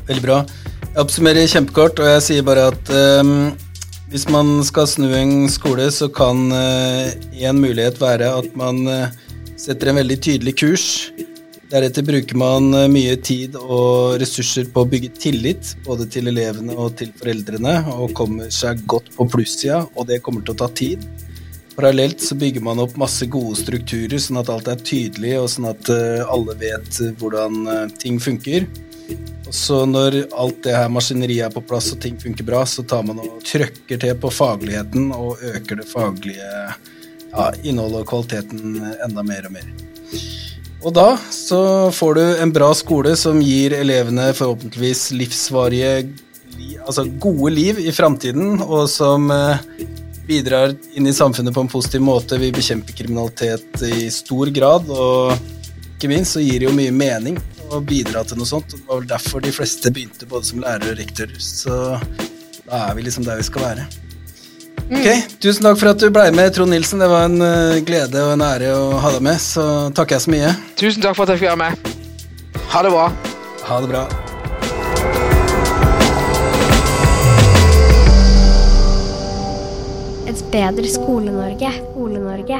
Veldig bra. Jeg oppsummerer kjempekort, og jeg sier bare at um, hvis man skal snu en skole, så kan uh, en mulighet være at man uh, setter en veldig tydelig kurs Deretter bruker man eh, mye tid og ressurser på å bygge tillit, både til elevene og til foreldrene, og kommer seg godt på plussida, og det kommer til å ta tid. Parallelt så bygger man opp masse gode strukturer, sånn at alt er tydelig, og sånn at eh, alle vet eh, hvordan ting funker. Og så når alt det her maskineriet er på plass og ting funker bra, så tar man og trøkker til på fagligheten og øker det faglige ja, innholdet og kvaliteten enda mer og mer. Og da så får du en bra skole som gir elevene forhåpentligvis livsvarige, altså gode liv i framtiden, og som eh, bidrar inn i samfunnet på en positiv måte. Vi bekjemper kriminalitet i stor grad, og ikke minst så gir det jo mye mening å bidra til noe sånt. Det var vel derfor de fleste begynte både som lærer og rektor, så da er vi liksom der vi skal være. Mm. Ok, Tusen takk for at du ble med, Trond Nilsen. Det var en uh, glede og en ære å ha deg med. Så takker jeg så mye. Tusen takk for at jeg fikk være med. Ha det bra. Ha det bra. Et Et bedre Skole-Norge. Skole-Norge.